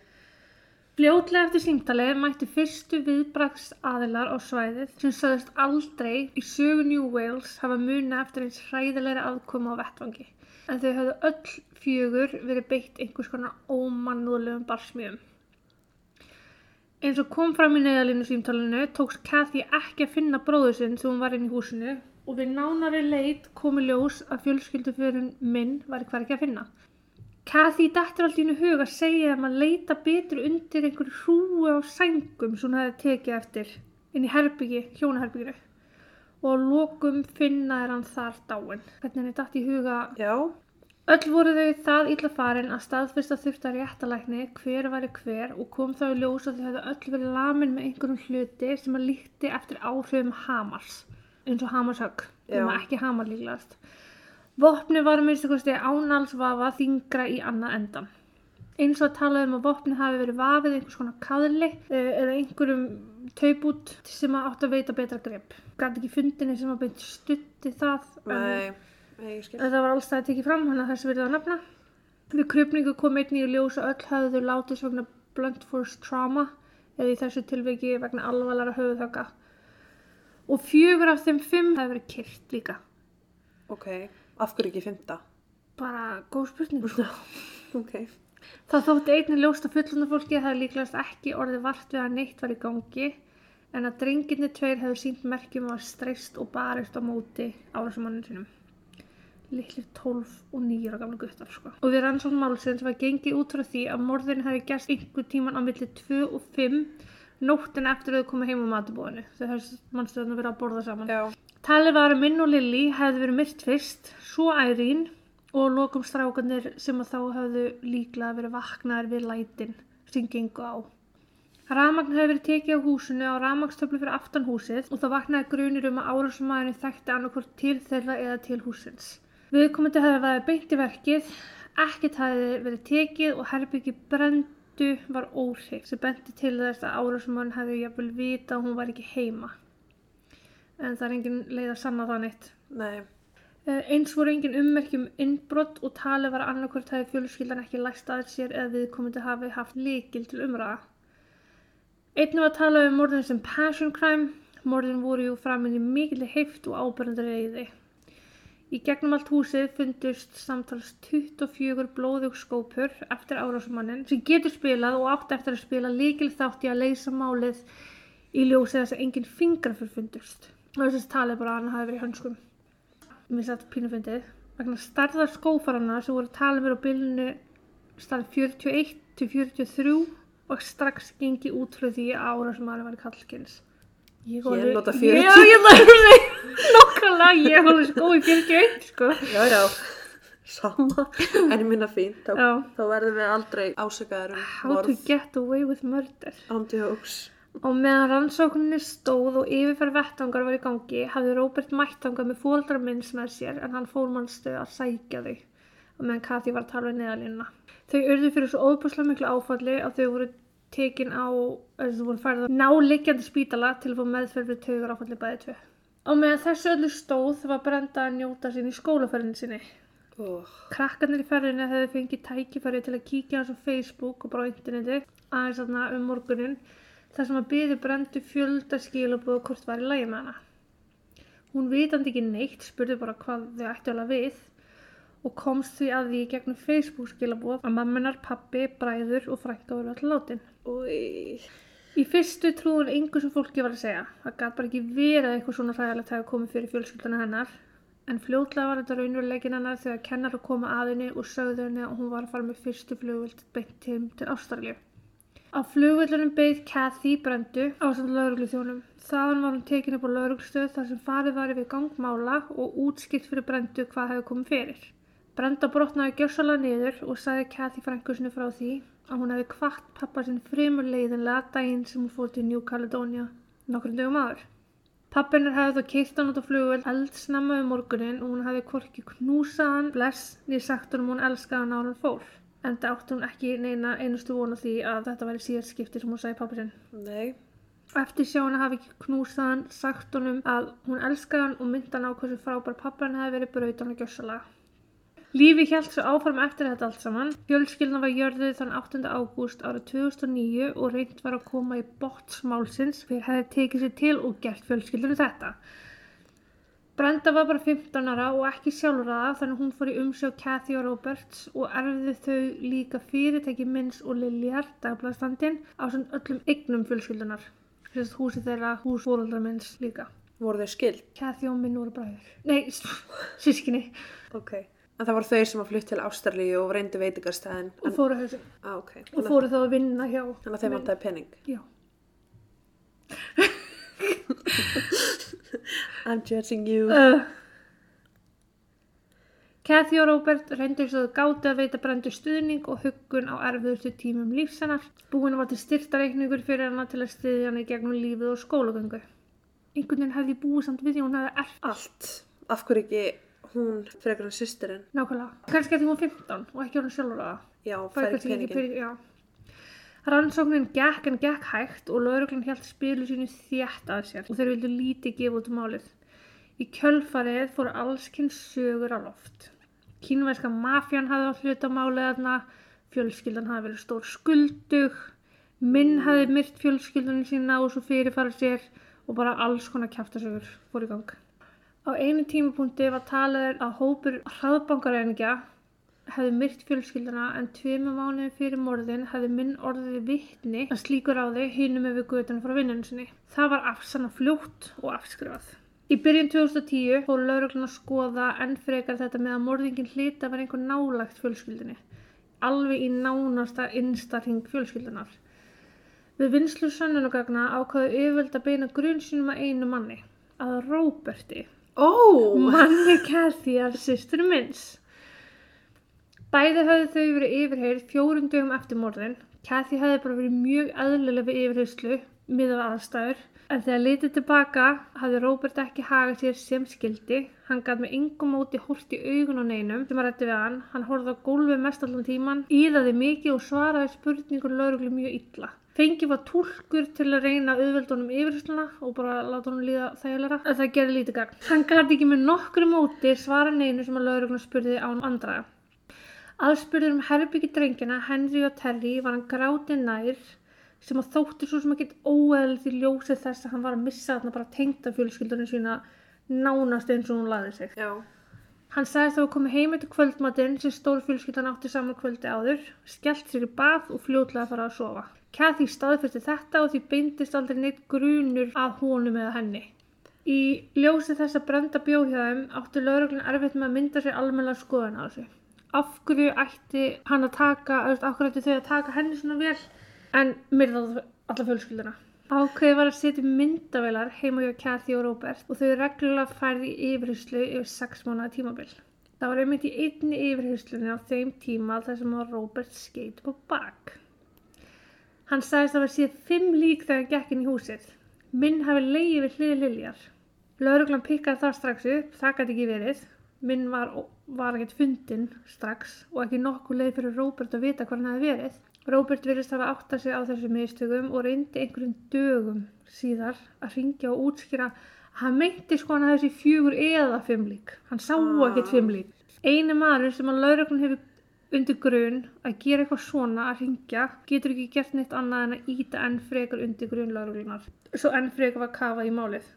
Fljótlega eftir símtalið mætti fyrstu viðbrags aðilar á svæðið sem sagðist aldrei í sögu New Wales hafa muna eftir eins hræðilegri aðkoma á vettvangi. En þau höfðu öll fjögur verið beitt einhvers konar ómannúðlegum barsmíðum. Eins og kom fram í neðalínu símtalinu tókst Kathy ekki að finna bróður sinn sem hún var inn í húsinu og við nánari leit komi ljós að fjölskyldufjörun minn var hvergi að finna. Kathy dættur allt í hennu hug að segja að leita betur undir einhverju hrúi á sængum sem hún hefði tekið eftir inn í herbyggi, hjónaherbygginu og að lokum finna er hann þar dáin. Hvernig henni dætt í huga Já. Öll voru þau það illa farin að staðfyrsta þurfta réttalækni hver væri hver og kom þá í ljós að þau öll verið lamin með einhverjum hluti sem að líkti eftir áhrifum Hamars, eins og Hamarshögg, Já. um ekki Hamar líklegast. Vopni var minnst kosti ánalsvafa þingra í annað endan. Eins og að tala um að vopni hafi verið vafið einhvers konar kaðli eh, eða einhverjum taupút sem að átt að veita betra grepp. Gæti ekki fundinni sem að beint stutti það. Nei. Skil. Þetta var alls það að tekið fram, hann að þessu verið að nefna. Við krupningu kom einnig í ljós að öll höfðu látist vegna blunt force trauma eða í þessu tilviki vegna alvarlega höfuðhögga. Og fjögur af þeim fimm hefur verið kyrt líka. Ok, af hverju ekki fymta? Bara góð spurning. Ok. Það þótti einnig ljóst að fullundu fólki það líklegast ekki orðið vart við að neitt var í gangi en að drenginni tveir hefur sínt merkjum að streyst og barist á móti árásumannum sinum. Littlir 12 og 9 ára gamla guttar sko. Og við rannsókn málsins var gengið út frá því að morðin hefði gerst einhver tíman á milli 2 og 5 nóttin eftir að þau komið heim á matubóðinu. Þau hefði mannstöðan að borða saman. Já. Talið var að Minn og Lilly hefði verið myrt fyrst, svo Ærín og lokum strákanir sem að þá hefðu líklega verið vaknaðir við lætin sem gengu á. Ramagn hefði verið tekið á húsinu á ramagstöflu fyrir aftan húsið og það vaknaði grunir um að árásumæðinu þekkti annarkvort til þeirra eða til húsins. Viðkomandi hefði verið beint í verkið, ekkert hefði verið tekið og herbyggi brendu var óhrif sem benti til þess að árásumæðin hefði jafnvel vita að hún var ekki heima. En það er engin leið að sanna það neitt. Nei. Eh, Eins voru engin ummerkjum innbrott og talið var að annarkvort hefði fjölskyldan ekki læst að sér eða viðkomandi hafi haft líkil til umræða. Einnig var talað um morðin sem passion crime. Morðin voru jú framin í mikilli heift og ábyrjandi reyði. Í gegnum allt húsið fundust samtals 24 blóðug skópur eftir árásumannin sem getur spilað og átt eftir að spila líkil þátt í að leysa málið í ljósið þess að engin fingrafur fundust. Og þess að talið bara að hann hafi verið í hönskum mér satt pínufundið vegna starðar skófarana sem voru talið mér á bylunu starf 41 til 43 og strax gengi út frá því að aðra var kallkins Ég Ég nota 40. Já, ég nota 40 Nokkulega, ég hóði skó í 41 sko Já, já. Sama. En ég minna fínt. Þá, þá verðum við aldrei ásakaðar um How to get away with murder Ándjóks. Og meðan rannsókninni stóð og yfirferð vettangar var í gangi hafði Róbert mætt þangað með fóldrar minns með sér en hann fór mannstöð að sækja þau og meðan Kathy var að tala við neðalínuna. Þau urðu fyrir svo óbúslega miklu áfalli að þau voru tekin á, eða þau voru færið á náliggjandi spítala til að fá meðferð við taugar áfalli bæði tvö. Og meðan þessu öllu stóð var Brenda að njóta sín í skólaferðin sinni. Oh. Krakkarnir í ferðinni hefðu fengið tækifæri til að kíkja hans á Facebook og bara á interneti aðeins þarna um morgunin þar sem að byði brendu fjölda skilabóð hvort var í lagi með hana. Hún vitandi ekki neitt, spurði bara hvað þau ættu alveg við og komst því að því gegnum Facebook skilabóð að mamminar, pappi, bræður og frænka voru allir látin. Úi. Í fyrstu trúður engu sem fólki var að segja. Það gæti bara ekki verið að eitthvað svona hræðilegt hafi komið fyrir fjölskyldana hennar. En fljótlega var þetta raunveruleikin hennar þegar kennar að koma að henni og sögðu henni að hún var að fara með fyrstu flugvild beint heim til Ástralju. Á flugvillunum beið Kathy brendu á samt laurugluþjónum. Þaðan var hún tekin upp á lauruglustöð þar sem farið var yfir gangmála og útskipt fyrir brendu hvað hefði komið fyrir. Brenda brotnaði gjörsalega niður og sagði Kathy frænkusinu frá því að hún hefði kvart pappa sinn fremur leiðinlega daginn sem hún fór til New Caledonia nokkrum dögum áður. Pappinur hefði þá keitt hann út á flugvel eldsnemma um morgunin og hún hefði hvorki knúsað hann bless niður sagt honum hún elskaði hann ára hann fór. En það átti hún ekki neina einustu von á því að þetta væri síðast skipti sem hún sagði pappa sinn. Nei. Eftir sjána hafi ekki knúsað hann, sagt honum að hún elskaði hann og myndi hann á hversu frábær pappa hann hefði verið braut hann að gjössalega. Lífi hjælt svo áfram eftir þetta allt saman. Fjölskyldna var jörðuð þann 8. ágúst árið 2009 og reynd var að koma í bottsmálsins hver hefði tekið sér til og gert fjölskyldunum þetta. Brenda var bara 15 ára og ekki sjálfraða þannig hún fór í umsjá Kathy og Roberts og erfði þau líka fyrirtæki minns og Liljar, dagbladstandin, á svona öllum eignum fjölskyldunar. Þess að húsi þeirra, hús fóröldra minns líka. Voru þau skild? Kathy og minn voru bræður. Nei, sískinni. Ok. En það voru þau sem að flutt til Ástralíu og reyndu veitingarstæðin. Og fóru, þessu, Ah, ok. og fóru þá að vinna hjá. Þannig að þeim vantaði pening. Já. I'm judging you. Uh. Kathy og Robert reyndu svo þau gáti að veita brendu stuðning og huggun á erfiðustu tímum lífsennar. Búin var til styrtareikningur fyrir hana til að styðja hana í gegnum lífið og skólagöngu. Einhvern veginn hefði búið samt við því hún hefði erft Allt. Af hverju ekki hún frekar en systirinn? nákvæmlega. Kannski að því hún var 15 og ekki hún sjálfur að Já, fær kannski peningin. Rannsóknin gekk en gekk hægt og lauruglan hjælt spilu sínu þétt að sér og þeir vildu lítið gefa út um málið. Í kjölfarið fóru allskinn sögur á loft. Kínverska mafjan hafði átt hluta málið þarna, fjölskyldan hafði verið stór skuldug, minn hafði myrt fjölskyldunum sína og svo fyrirfara sér og bara alls konar kjaftasögur fór í gang. Á einu tímapunkti var talið að hópur hraðbankaræningja hefði myrt fjölskylduna en tveimur mánuðin fyrir morðin hefði minn orðið vittni að slíkur á þau hinum yfir götuna frá vinnunum sinni. Það var afsanna fljótt og afskrifað. Í byrjun 2010 fór lauruglun að skoða enn frekar þetta með að morðingin hlita var einhver nálagt fjölskyldunni. Alveg í nánasta innstarring fjölskyldunar. Við vinslu sönnunagagna ákvaðu yfirvöld að beina grunn sínum að einu manni, að Róberti, Ó, manni Kathyar sýstur minns. Bæði höfðu þau verið yfirheyrð fjórum dögum eftir morðin. Kathy hefði bara verið mjög eðlileg við yfirheyslu, miðað við aðstæður. En þegar litið tilbaka hafði Róbert ekki hagað sér sem skildi. Hann gaf með yngum móti hórt í augun á neinum sem að rætti við hann. Hann horfði á gólfið mest allan tíman, íðaði mikið og svaraði spurningur lauruglu mjög illa. Fengi var túlkur til að reyna að auðvelda honum yfirhersluna og bara láta honum líða þægilega. En það gerði lítið gagn. Hann gæti ekki með nokkru móti svara neinu sem að lauruglu spurði án andraða. Aðspurður um herbyggi drengjana, Henry og Terry, var hann grátið nær sem að þótti svo sem að geta óeðlið í ljósið þess að hann var að missa þarna bara tengda fjölskyldunum sína nánast eins og hún laði sig. já. Hann sagðist að hafa komið heim eftir kvöldmatinn sem stór fjölskyldan átti saman kvöldi áður, skellt sér í bað og fljótlega að fara að sofa. Kathy staðfyrsti þetta og því beindist aldrei neitt grunur að honum eða henni. Í ljósi þess að brenda bjóðhjáðum átti lauruglun erfitt með að mynda sér almennilega skoðun á þessu. Af hverju ætti hann að taka, eða af hverju ætti þau að taka henni svona vel en myrða alla fjölskylduna. Ákveði var að setja myndavelar heima hjá Kathy og Robert og þau reglulega færði í yfirheyslu yfir sex mánuða tímabil. Það var einmitt í einni yfirheyslunni á þeim tíma þar sem var Robert skeit på bak. Hann sagðist að það séð fimm lík þegar hann gekk inn í húsið. Minn hafi leiði við hliði Liljar. Lauruglan pikkaði það strax upp, það gæti ekki verið. Minn var, var ekkert fundin strax og ekki nokkuð leið fyrir Robert að vita hvað hann hefði verið. Robert virðist hafa áttað sig á þessu mistökum og reyndi einhverjum dögum síðar að ringja og útskýra að hann meinti sko hann að þessi fjögur eða fimm lík. Hann sá ekkert fimm lík. Einu maður sem að lauruglun hefur undir grun að gera eitthvað svona að ringja getur ekki gert neitt annað en að íta enn frekar undir grun lauruglunar. Svo enn frekar var kafað í málið.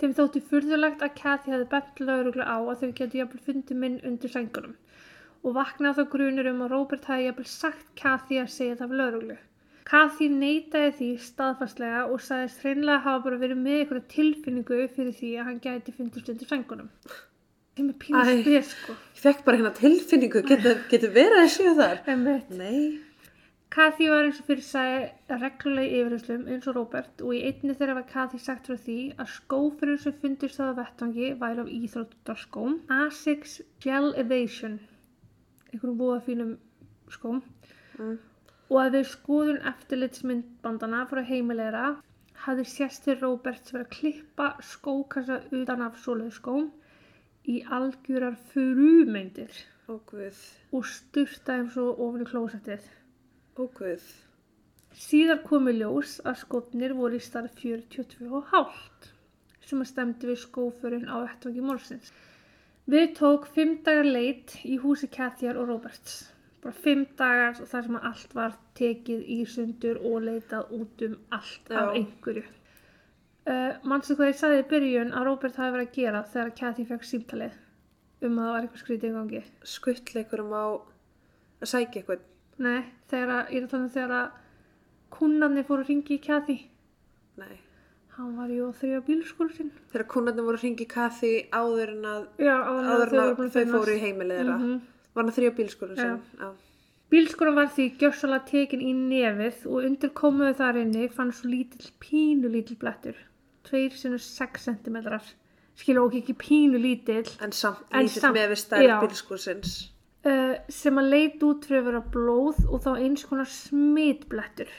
Þeim þótti furðulegt að Kathy hefði bent lauruglu á að þau getur jafnvel fundið minn undir sængunum og vaknaði þá grunur um að Robert hefði jafnvel sagt Kathy að segja það af lauruglu. Kathy neitaði því staðfastlega og sagðist hreinlega hafa bara verið með eitthvað tilfinningu fyrir því að hann gæti fundist undir sængunum. Er Æ. pínu spes sko. Ég fekk bara hérna tilfinningu, getur, getur verið að séu þar? Nei. Kathy var eins og fyrir sagði reglulega yfirherslum eins og Robert og í einni þeirra var Kathy sagt frá því að skófurinn sem fundist á vettvangi væri af íþróttarskóm Asics Gel Evasion einhverjum búða fínum skóm Mm. og að þau skoðun eftirlitsmyndbandana frá heimilegra hafði sérstu Roberts verið að klippa skókassa utan af svoleið skóm í algjörar frumeindir Ó guð, og styrta þeim svo ofin í klósettið. ó guð. Síðar komi ljós að skotnir voru í starf 42,5 sem að stemdi við skófurinn á vettvangi morsins. Við tók fimm dagar leit í húsi Katjar og Roberts. Bara fimm dagar og þar sem allt var tekið í sundur og leitað út um allt Já. af einhverju. Uh, Manstu hvað ég sagði í byrjun að Robert hafi verið að gera þegar Kathy fekk símtalið um að það var eitthvað skrítið í gangi? Skuttleikurum á að sækja eitthvað. Nei, þegar að, ég er að tala um þegar að kunnarnir fóru að ringi í Kathy. Nei. Hann var jú að þrjá bílskólu sinn. Þegar kunnarnir voru að ringi kaffi áður en að, Já, áður en áður en að að þau fóru í heimilið þeirra. Mhm. Var hann að þrjá bílskóla Já. sinn? Já. Bílskólan var því gjössalega tekin í nefið og undir komuðu þar inni fann svo lítill, pínu lítill blettur. 2 sinni 6 cm. Skilur okkur ekki pínu lítill. En samt lítill með við stærð já. bílskórsins. Uh, sem að leit út fyrir að vera blóð og þá eins konar smitblettur.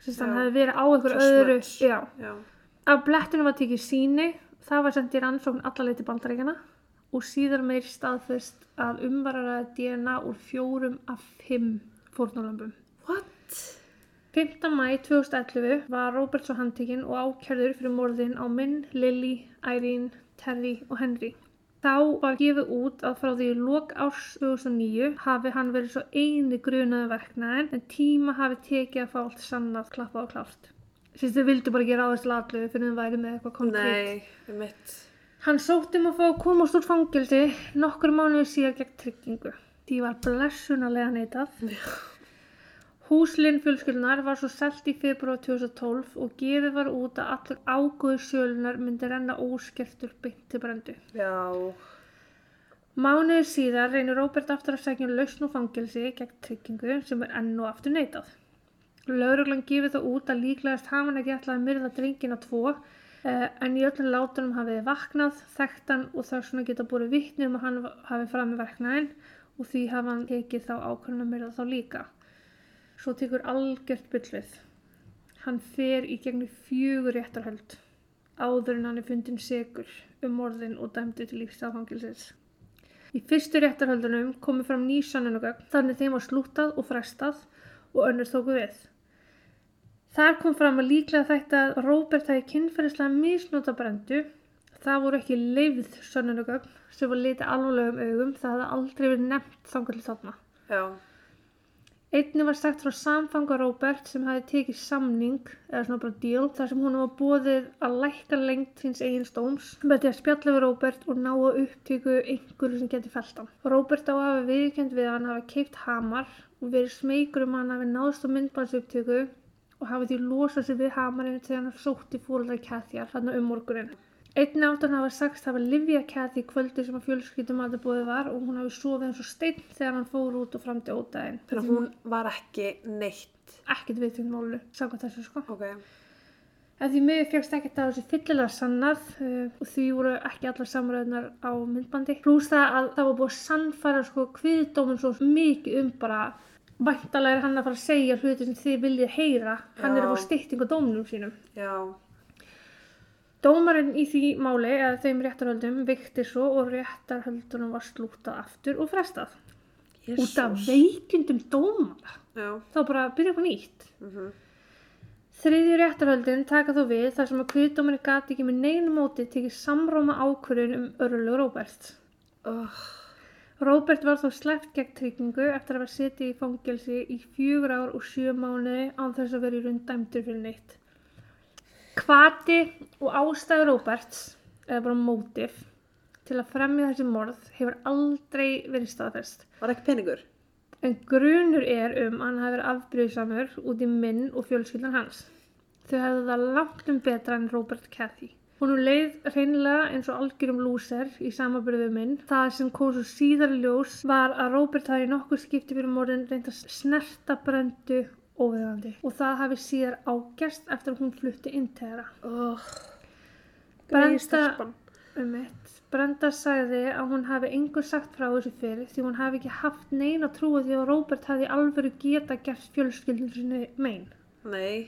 Sem Já. hann hefði verið á einhver Svo öðru. Já. Já. Af blettunum var tekið síni, það var sendt í rannsókn allarleiti bandaríkjana og síðar meir staðfest að umvaraða DNA úr fjórum af fimm fórnulömbum. What? 5. mæ 2011 var Robert svo handtekinn og ákjörður fyrir morðin á Minn, Lily, Irene, Terry og Henry. Þá var gefið út að frá því lok árs 2009 hafi hann verið svo eini grunaði verknæðin en tíma hafi tekið að fá allt sannað klappað og klárt. Sýst þau vildu bara gera aðeins latlu fyrir þau væri með eitthvað konkrétt. Nei, um mitt. Hann sótti um að fá að komast úr fangelsi nokkur mánuði síðan gegn tryggingu. Því var blessunarlega neitað. Húslinn fjölskyldunar var svo selt í februar 2012 og gefið var út að allur ágóður sjölunar myndi renna óskertur beint til brendu. Já, Mánuði síðar reynir Róbert aftur að segja lausn og fangelsi gegn tryggingu sem er enn og aftur neitað. Lauruglan gefið það út að líklegast hafa hann ekki ætlað að myrða drengina tvo eh, en í öllum látunum hafið vaknað, þekktan og þess vegna geta búið vitni um að hann hafi fram með verknæðin og því hafa hann tekið þá ákvörðun að myrða þá líka. Svo tekur algjört byllið. Hann fer í gegnum fjögur réttarhöld áður en hann er fundin segur um morðin og dæmdi til lífstafangilsins. Í fyrstu réttarhöldunum komu fram ný sannunugögn þannig þeim var slútað og frestað og önnur tóku við. Þar kom fram að líklega þetta að Róbert hafi kynferðislega misnóta brendu. Það voru ekki leifð sannunugögn sem var litið alvarlegum augum það hafði aldrei verið nefnt þangar til þarna. já, Einni var sagt frá samfanga Róbert sem hafi tekið samning eða svona bara deal þar sem hún var bóðið að lækka lengt hins eigin stóms með því að spjalla við Róbert og ná að upptöku einhverju sem geti felt hann. Róbert á að hafa viðkjönd við hann hafi keipt hamar og verið smeykur um hann hafi náðst á myndbandsupptöku og hafi því losað sig við hamarinn þegar hann sótti fóröldar Katjar hann um morgunin. Einni áttan hafa sagst hafa Livia Kathy kvöldi sem að fjölskyldum að það búið var og hún hafi sofið eins og steinn þegar hann fór út og fram til ódæðin. þannig að hún var ekki neitt. ekkert viðtönd málu samkvæmt þessu sko. Ok, En því miður fjöxt ekkert að þessu fyllilega sannað uh, og því voru ekki allar samræðunar á myndbandi. Plús það að það var búið að sannfæra sko kviðdóminn svo mikið um bara væntalega er hann að fara að segja hluti sem þið viljið heyra. Hann er að Já. fá stytting á dóminum sínum. já, Dómarinn í því máli eða þeim réttarhöldum vikti svo og réttarhöldunum var slútað aftur og frestað. Út af veikundum dómara. Já, Þá bara byrja upp á nýtt. mhm, Þriðju réttarhöldin taka þó við þar sem að kviðdóminni gati ekki með neinu móti tekið samróma ákvörðun um örlög Róbert. oh, Róbert var þó sleppt gegn tryggingu eftir að vera setið í fangelsi í fjögur ár og sjö mánuði án þess að vera í raun dæmdur fyrir neitt. Kvati og ástæður Róberts, eða bara mótif, til að fremja þessi morð hefur aldrei verið staðfest. var ekki peningur? En grunur er um að hann hafi verið afbrýðsamur út í minn og fjölskyldan hans. Þau hefðu það langt um betra en Robert Cathy. Hún leið reynilega eins og algjörum lúser í samaburðu minn. Það sem kom svo síðar ljós var að Robert hafi í nokkur skipti fyrir morðin reynd að snerta brendu óviðandi. Og það hafi síðar ágerst eftir að hún flutti inn til þeirra. Oh, Brenda-. Um eitt. Brenda sagði að hún hafi engur sagt frá þessu fyrir því hún hafi ekki haft neina trúið því að Róbert hafi alvöru geta gert fjölskyldun sinni mein. Nei,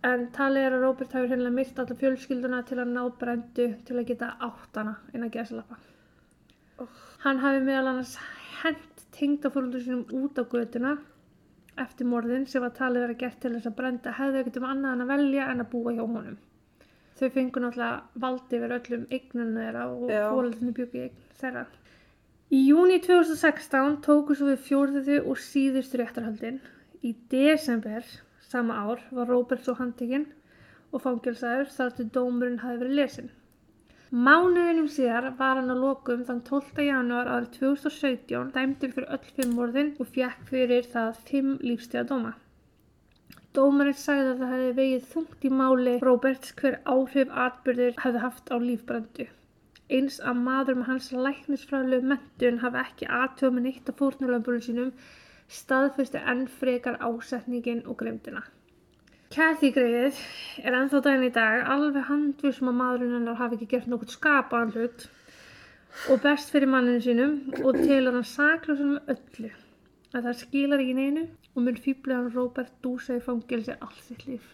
En talið er að Róbert hafi hreinlega myrt alla fjölskylduna til að ná brendu til að geta átt hana inn að gesalappa. Hann hafi meðal annars hent tengdafólundur sínum út á götuna eftir morðin sem var talið vera gert til þess að brenda hefði ekkert um annað en að velja en að búa hjá honum. Þau fengu náttúrulega valdi yfir öllum eignunum þeirra og Já. fólundinu bjöggi eign þeirra. Í júni 2016 tóku svo við fjórðuðu og síðustu réttarhaldin. Í desember sama ár var Róbert svo handtekinn og fangelsaður þar til dómurinn hafi verið lesin. Mánuðinum síðar var hann að lokum þann 12. janúar árið 2017 dæmdur fyrir öll fimm morðin og fjekk fyrir það fimm lífstíða dóma. Dómarinn sagði að það hefði vegið þungt í máli Róberts hver áhrif atbyrðir hefði haft á lífbrandu. Eins að maður með hans læknisfræðilegu mentun hafi ekki aðtöða með neitt af fórnulömbunum sínum staðfesti enn frekar ásetningin og glemdina. Kathy greið er ennþá daginn í dag alveg handvisum að maðurinn hennar hafi ekki gert nokkuð skapaðan hlut og best fyrir manninu sínum og telur hann með öllu að það skilar ekki neinu og mun fýblegan Robert dúsa í fangelsi allt sitt líf.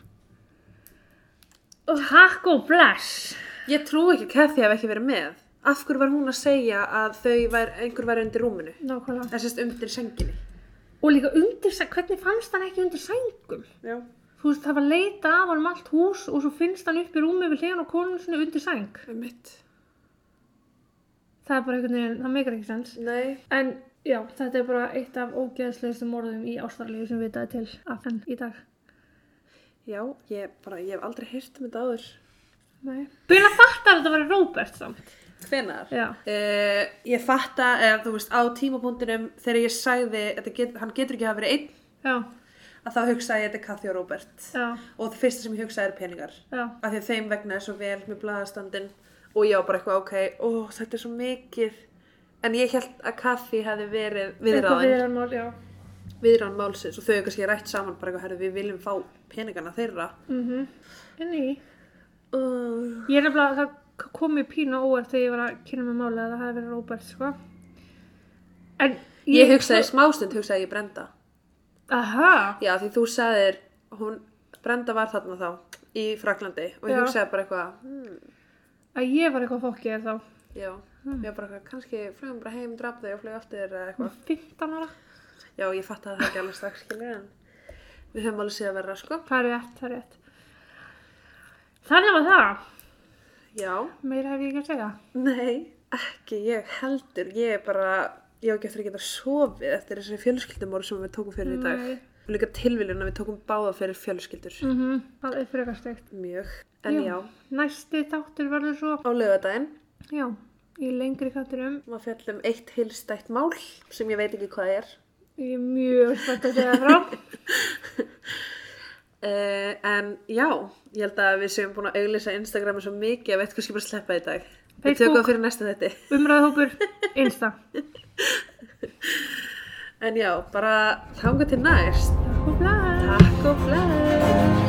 Takk og bless! ég trú ekki að Kathy hef ekki verið með. Af hverju var hún að segja að þau var, einhver væri undir rúminu? Nákvæmlega. Þessast undir senginni. Og líka undir, hvernig fannst hann ekki undir sængum? Já. Þú veist, það var leita af hann um allt hús og svo finnst hann upp í rúmi við hliðan á konun sinni undir sæng. Það er bara einhvern veginn, það meikar ekki sens Nei. en já, þetta er bara eitt af ógeðslegustu morðum í Ástralíu sem vitaði til af enn í dag Já, ég bara, ég hef aldrei heyrt um þetta áður. Nei. Byrja að fatta að þetta var Robert samt Hvenar? Uh, ég fatta, eða þú veist, á tímapunktinum þegar ég sagði, get, hann getur ekki hafa verið einn, Já, að þá hugsaði ég þetta er Kathy og Robert. já, Og það fyrsta sem ég hugsaði er peningar. já Af því að þeim vegna er svo vel með blaðastandin og ég var bara eitthvað, ok, ó, þetta er svo mikið. En ég held að Kathy hefði verið já viðráðin málsins og þau kannski rætt saman bara eitthvað, við viljum fá peningana þeirra. mm En í Uh, Ég er nefnilega, það kom mér pínu óvart þegar ég var að kynna með máli að það hefði verið Robert, sko. En ég hugsaði smástund, hugsaði ég Brenda. Aha, Já, því þú sagðir, hún, Brenda var þarna þá í Fraklandi og ég Já. hugsaði bara eitthvað, hmm, að ég var eitthvað fokkið þá. já, ég var bara eitthvað, kannski flugum bara heim, draf þau og flug aftur eða eitthvað. 15 ára. Já, ég fatt að það ekki alveg strax, skilja, en við höfum alveg séð að verra, sko. Það er rétt, það er rétt. Þannig var það. Já, Meira hef ég ekki að segja. nei, ekki, ég heldur, ég er bara, ég á ekki eftir að geta sofið eftir þessari fjölskyldumóru sem við tókum fyrir í dag. Nei. Og líka tilviljun að við tókum báða fyrir fjölskyldur. Mm Það er frekar steikt. Mjög, en já, Næsti þáttur verður svo, á lögadaginn já, í lengri katturum. maður fjallum eitt heilstætt mál sem ég veit ekki hvað er. Ég er mjög spennt að segja frá. Uh, en já, ég held að við séum búin að auglýsa Instagrami svo mikið að við eitthvað skipur að sleppa í dag. Við Facebook. tökum það fyrir næsta þetti. Umræðhópur, Insta. En já, bara þanga til næst. Takk og bless.